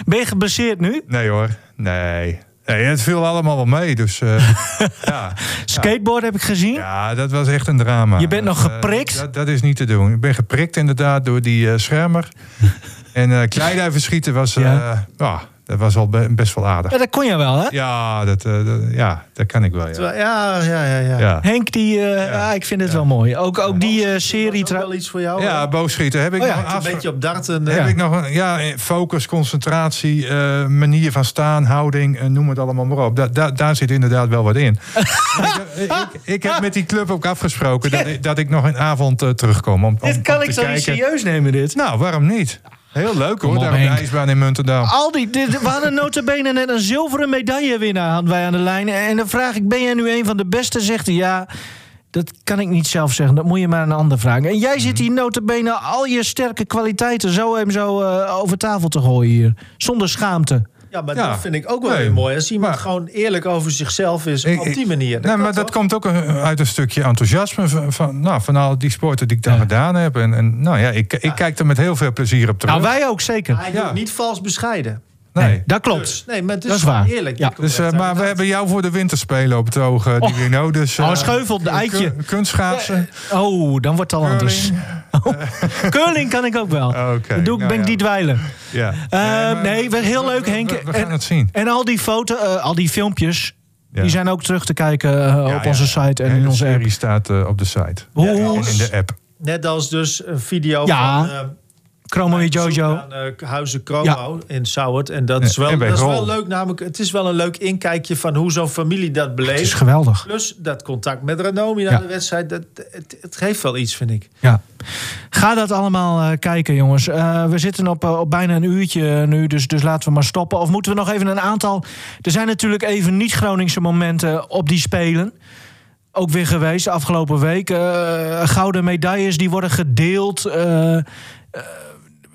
ben je geblesseerd nu? Nee hoor, nee. nee het viel allemaal wel mee, dus uh, *laughs* ja. Skateboard heb ik gezien. Ja, dat was echt een drama. Je bent nog eh, geprikt? dat, dat is niet te doen. Ik ben geprikt inderdaad door die eh, schermer. *laughs* en uh, kleiduiven schieten was... eh, Ja. ja, Dat was al be- best wel aardig. Ja, dat kon je wel, hè? Ja, dat, eh, dat- ja, dat kan ik wel, ja. Terwijl- Ja, ja, ja. ja. Ja, Henk, die, eh, ja. ik vind het wel mooi. Ook, ook die eh, serie... Trouw- wel iets voor jou? ja boogschieten heb ik Oh ja, nog een beetje op darten. Heb ik nog een, ja, focus, concentratie, eh, manier van staan, houding, noem het allemaal maar op. Da, da- daar zit inderdaad wel wat in. *laughs* Ik, ik, ik heb met die club ook afgesproken dat, *laughs* ik, dat ik nog een avond eh, terugkom. Om, om, Dit kan om ik zo serieus nemen, dit. Nou, waarom niet? Heel leuk hoor, daar op de ijsbaan in Muntendam. Al die, dit- we hadden notabene net een zilveren medaillewinnaar hadden wij aan de lijn. En dan vraag ik, ben jij nu een van de beste? Zegt hij, ja, dat kan ik niet zelf zeggen. Dat moet je maar aan een ander vragen. En jij zit hier notabene al je sterke kwaliteiten zo hem zo eh, over tafel te gooien hier. Zonder schaamte. Ja, maar Ja. dat vind ik ook wel Nee, weer mooi. Als iemand maar- gewoon eerlijk over zichzelf is Ik- op die manier. Nee, maar dat toch? komt ook eh, uit een stukje enthousiasme van, van, nou, van al die sporten die ik daar Ja. gedaan heb. En, en nou ja, ik, ik kijk er met heel veel plezier op terug. Nou, wij ook zeker. Hij Ja. doet niet vals bescheiden. Nee. dat klopt. Dus, nee, maar het is, Dat is waar. eerlijk. Ja. Dus, eh, maar we de hebben jou voor de winterspelen op het oog, die Och. Wino. Dus, Oh, eh, scheuvel, de eitje. kun- Kunstschaatsen. Oh, dan wordt het al anders. curling. *laughs* Curling kan ik ook wel. Oké, Dan doe ik, nou ben ik ja. die dweilen. Ja. Eh, maar- nee, wel heel we- leuk, we- Henk. We, we gaan En- het zien. En al die foto, eh, al die filmpjes, Ja. die zijn ook terug te kijken Ja, op ja. onze site en in onze app. serie staat eh, op de site. Hoe, En in de app. Net als dus een video Ja. van... eh, Chromo met bezoek Jojo. Aan, eh, Huizen Chromo in Sauwert. En dat is Ja, wel, en dat is wel leuk. Namelijk, het is wel een leuk inkijkje van hoe zo'n familie dat Het is beleeft. geweldig. Plus dat contact met Ranomi na Ja. de wedstrijd. Dat, het, het geeft wel iets, vind ik. Ja. Ga dat allemaal eh, kijken, jongens. Eh, we zitten op, op bijna een uurtje nu, dus, dus laten we maar stoppen. Of moeten we nog even een aantal... Er zijn natuurlijk even niet-Groningse momenten op die Spelen. Ook weer geweest de afgelopen week. Eh, gouden medailles die worden gedeeld.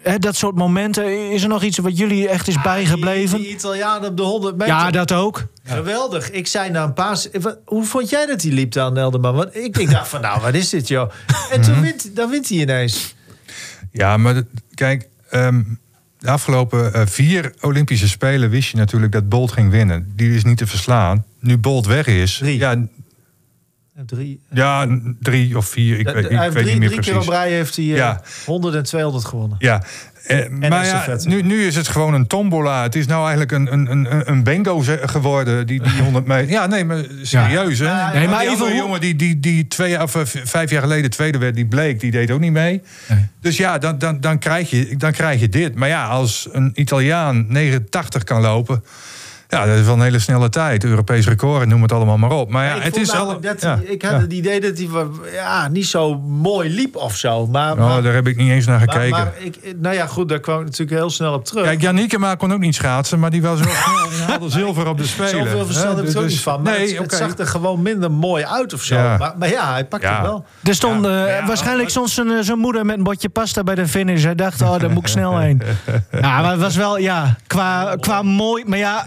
Hè, dat soort momenten. Is er nog iets wat jullie echt is bijgebleven? Die, die Italiaan op de 100 meter. ja, dat ook. Geweldig. Ik zei na een paar... Hoe vond jij dat die liep dan, Elderman? Want ik, ik dacht van, nou, wat is dit, joh? En Mhm. toen wint, dan wint hij ineens. Ja, maar kijk, ehm, de afgelopen eh, vier Olympische Spelen wist je natuurlijk dat Bolt ging winnen. Die is niet te verslaan. Nu Bolt weg is. Drie. Ja, Drie, ja, drie of vier. Ik, De- weet, ik weet drie, niet meer drie keer op rij heeft hij eh, Ja. 100 en 200 gewonnen. Ja, eh, maar ja, nu, nu is het gewoon een tombola. Het is nou eigenlijk een, een, een, een bingo ze- geworden, die, die *laughs* 100 meter. Ja, nee, maar serieus, hè? Nee, Nee, maar die even jongen die, die, die twee of eh, vijf jaar geleden tweede werd, die bleek, die deed ook niet mee. Nee. Dus ja, dan, dan, dan, krijg je, dan krijg je dit. Maar ja, als een Italiaan 89 kan lopen... Ja, dat is wel een hele snelle tijd. Europees record, noem het allemaal maar op. Maar ja, ik het is al... dat ja, ik had ja. het idee dat hij ja, niet zo mooi liep of zo. Maar, Oh, maar, daar heb ik niet eens naar gekeken. maar ik, nou ja, goed, daar kwam ik natuurlijk heel snel op terug. Kijk, Janieke kon ook niet schaatsen, maar die was wel snel. Zilver op de *laughs* Spelen. Zoveel verstand heb ik er ook Dus- niet van. Maar nee, het, zag er gewoon minder mooi uit of zo. Ja. Maar, maar ja, hij pakte Ja. het wel. Er stond eh, waarschijnlijk zijn, eh, zijn moeder met een botje pasta bij de finish. Hij dacht, oh, daar moet ik snel heen. Ja, *laughs* maar het was wel, ja, qua, qua mooi. Maar ja,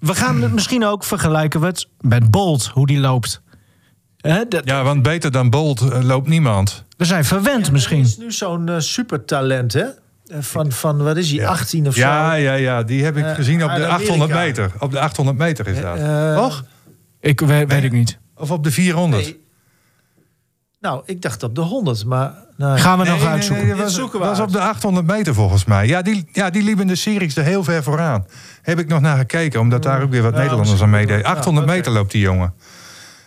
we gaan het misschien ook vergelijken met, met Bolt, hoe die loopt. Hè, dat, Ja, want beter dan Bolt eh, loopt niemand. We zijn verwend Er misschien. is nu zo'n eh, supertalent, hè? Eh, Van, van, wat is hij, 18 of Ja, zo? ja, ja, die heb ik gezien op de Amerika. 800 meter. Op de 800 meter is dat. Toch? Ik weet, weet ik niet. Of op de 400? Nee. Nou, ik dacht op de 100, maar... Gaan we Nee, nog nee, uitzoeken. nee, dat was, zoeken we was uit. op de 800 meter volgens mij. Ja, die, ja, die liep in de series er heel ver vooraan. Heb ik nog naar gekeken, omdat daar ook weer wat Ja, Nederlanders aan meededen. wel. Ja, 800 oké. meter loopt die jongen.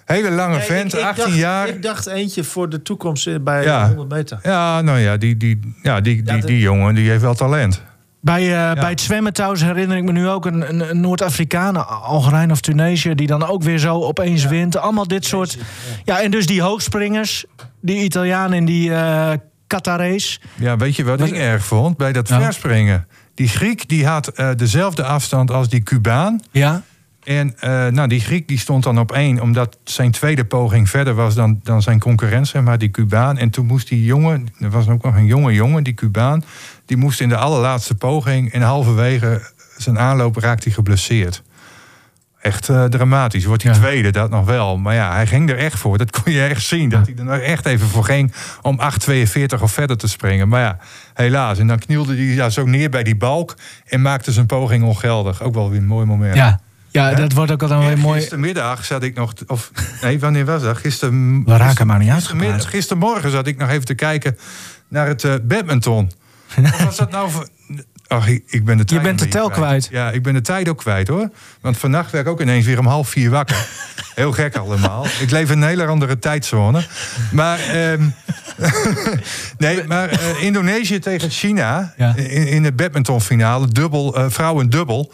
Hele lange Nee, vent, ik- ik 18 dacht- jaar. Ik dacht eentje voor de toekomst eh, bij Ja. de 100 meter. Ja, nou ja, die, die, ja, die, die, die jongen die heeft wel talent. Bij, eh, bij het zwemmen trouwens herinner ik me nu ook een, een, een Noord-Afrikaan, Algerijn of Tunesië, die dan ook weer zo opeens wint. Allemaal dit soort. Ja, en dus die hoogspringers, die Italiaan en die eh Qatarees. Ja, weet je wat Was- ik erg vond? Bij dat verspringen. Die Griek die had eh, dezelfde afstand als die Cubaan. Ja. En eh, nou, die Griek die stond dan op één, omdat zijn tweede poging verder was dan, dan zijn concurrent, zeg maar, die Cubaan. En toen moest die jongen, er was ook nog een jonge jongen, die Cubaan, die moest in de allerlaatste poging en halverwege zijn aanloop raakt hij geblesseerd. Echt eh, dramatisch. Wordt die Ja. tweede, dat nog wel. Maar ja, hij ging er echt voor. Dat kon je echt zien. Dat hij er echt even voor ging om 8,42 of verder te springen. Maar ja, helaas. En dan knielde hij ja, zo neer bij die balk en maakte zijn poging ongeldig. Ook wel weer een mooi moment. Ja, ja dat wordt ook altijd En weer mooi. Gistermiddag zat ik nog... Of, nee, wanneer was dat? Gister, We raken maar niet gistermiddag, gistermorgen zat ik nog even te kijken naar het eh, badminton. *laughs* Wat was dat nou voor... Ach, ik, ben de tijd Je bent de tel kwijt. Ja, ik ben de tijd ook kwijt hoor. Want vannacht werd ik ook ineens weer om half vier wakker. *laughs* Heel gek allemaal. Ik leef in een hele andere tijdzone. Maar, ehm, *laughs* nee, maar eh, Indonesië tegen China Ja. in, in de badmintonfinale, dubbel, eh, vrouwen dubbel.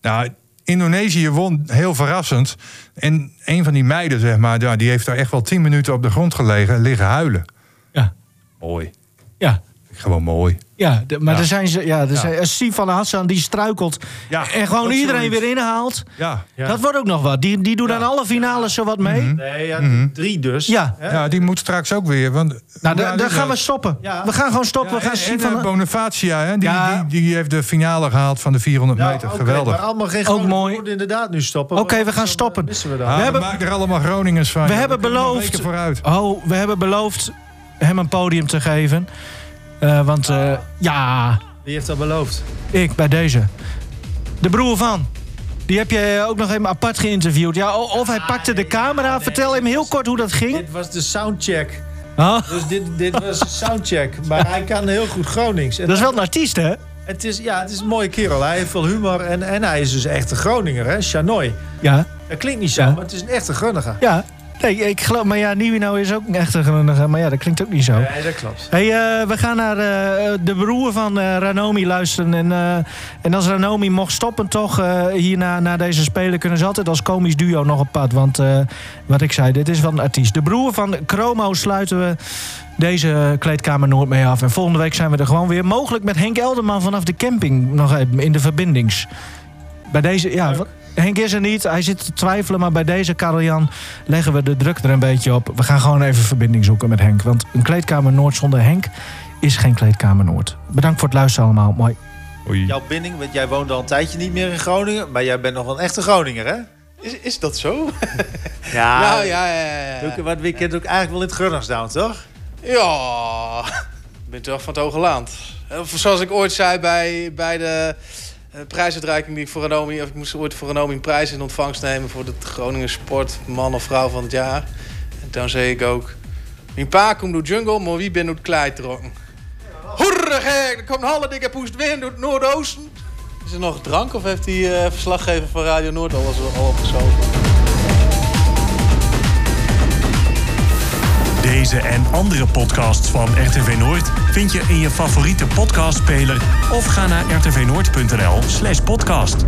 Nou, Indonesië won heel verrassend. En een van die meiden, zeg maar, ja, die heeft daar echt wel tien minuten op de grond gelegen, liggen huilen. Ja. Mooi. Ja. Gewoon mooi. Ja, de- maar Ja. er zijn ze. Ja, er Ja. zijn, Sif van Hassan die struikelt Ja, en gewoon iedereen weer inhaalt. Ja. Ja. Dat wordt ook nog wat. Die, die doet aan alle finales zo wat mee. Nee, ja, drie dus. Ja. Die moet straks ook weer. Want, Nou, daar, gaan we stoppen. Ja. We gaan gewoon stoppen. Ja, we gaan en, Sif en, Bonifacia, hè, die, Ja. die, die heeft de finale gehaald van de 400 Ja, meter. oké, Geweldig. Maar allemaal geen Ook mooi. We moeten inderdaad nu stoppen. Oké, we gaan stoppen. Missen we dan. Ah, we hebben- maken er allemaal Groningers van. We hebben beloofd-. Oh, we hebben beloofd hem een podium te geven. Eh, want eh, ja, Wie heeft dat beloofd? ik bij deze. De broer van. Die heb je ook nog even apart geïnterviewd. Ja, of hij pakte de camera. Vertel hem heel kort hoe dat ging. Dit was de soundcheck. Oh, Dus dit, dit was een soundcheck. Maar hij kan heel goed Gronings. En dat is wel een artiest, hè? het, is, ja, het is een mooie kerel. Hij heeft veel humor. En, en hij is dus echt een Groninger, hè? Chanoy. Ja. Dat klinkt niet zo, Ja. maar het is een echte Gunniger. Ja. Nee, ik geloof, maar ja, Nieuwenau is ook een echte grunnige. Maar ja, dat klinkt ook niet zo. Nee, dat klopt. Hey, eh, we gaan naar eh, de broer van eh, Ranomi luisteren. En, en als Ranomi mocht stoppen toch eh, hier na, deze spelen... kunnen ze altijd als komisch duo nog op pad. Want wat ik zei, dit is wel een artiest. De broer van Chromo sluiten we deze kleedkamer Noord mee af. En volgende week zijn we er gewoon weer. Mogelijk met Henk Elderman vanaf de camping nog even in de verbindings. Bij deze, ja... Henk is er niet, hij zit te twijfelen, maar bij deze Karel-Jan leggen we de druk er een beetje op. We gaan gewoon even verbinding zoeken met Henk. Want een kleedkamer Noord zonder Henk is geen kleedkamer Noord. Bedankt voor het luisteren allemaal. Mooi. Oei. Jouw binding, want jij woont al een tijdje niet meer in Groningen. Maar jij bent nog wel een echte Groninger, hè? Is, is dat zo? Ja, *laughs* nou, ja, ja, ja. wat we kennen ook eigenlijk wel in het Grunners down, toch? Ja, ik ben toch van het Hoge Land. Of zoals ik ooit zei bij, bij de eh, prijsuitreiking die ik voor Renomi... of ik moest ooit voor een prijs in ontvangst nemen... voor de Groningen Sport man of vrouw van het jaar. En toen zei ik ook... Mijn pa komt door jungle, maar wie ben door het klei trokken? Hoerre gek, er komt een halve dikke poest wind door het noordoosten. Is er nog drank of heeft die eh, verslaggever van Radio Noord alles al opgezogen? Deze en andere podcasts van RTV Noord vind je in je favoriete podcastspeler of ga naar rtvnoord.nl/podcast.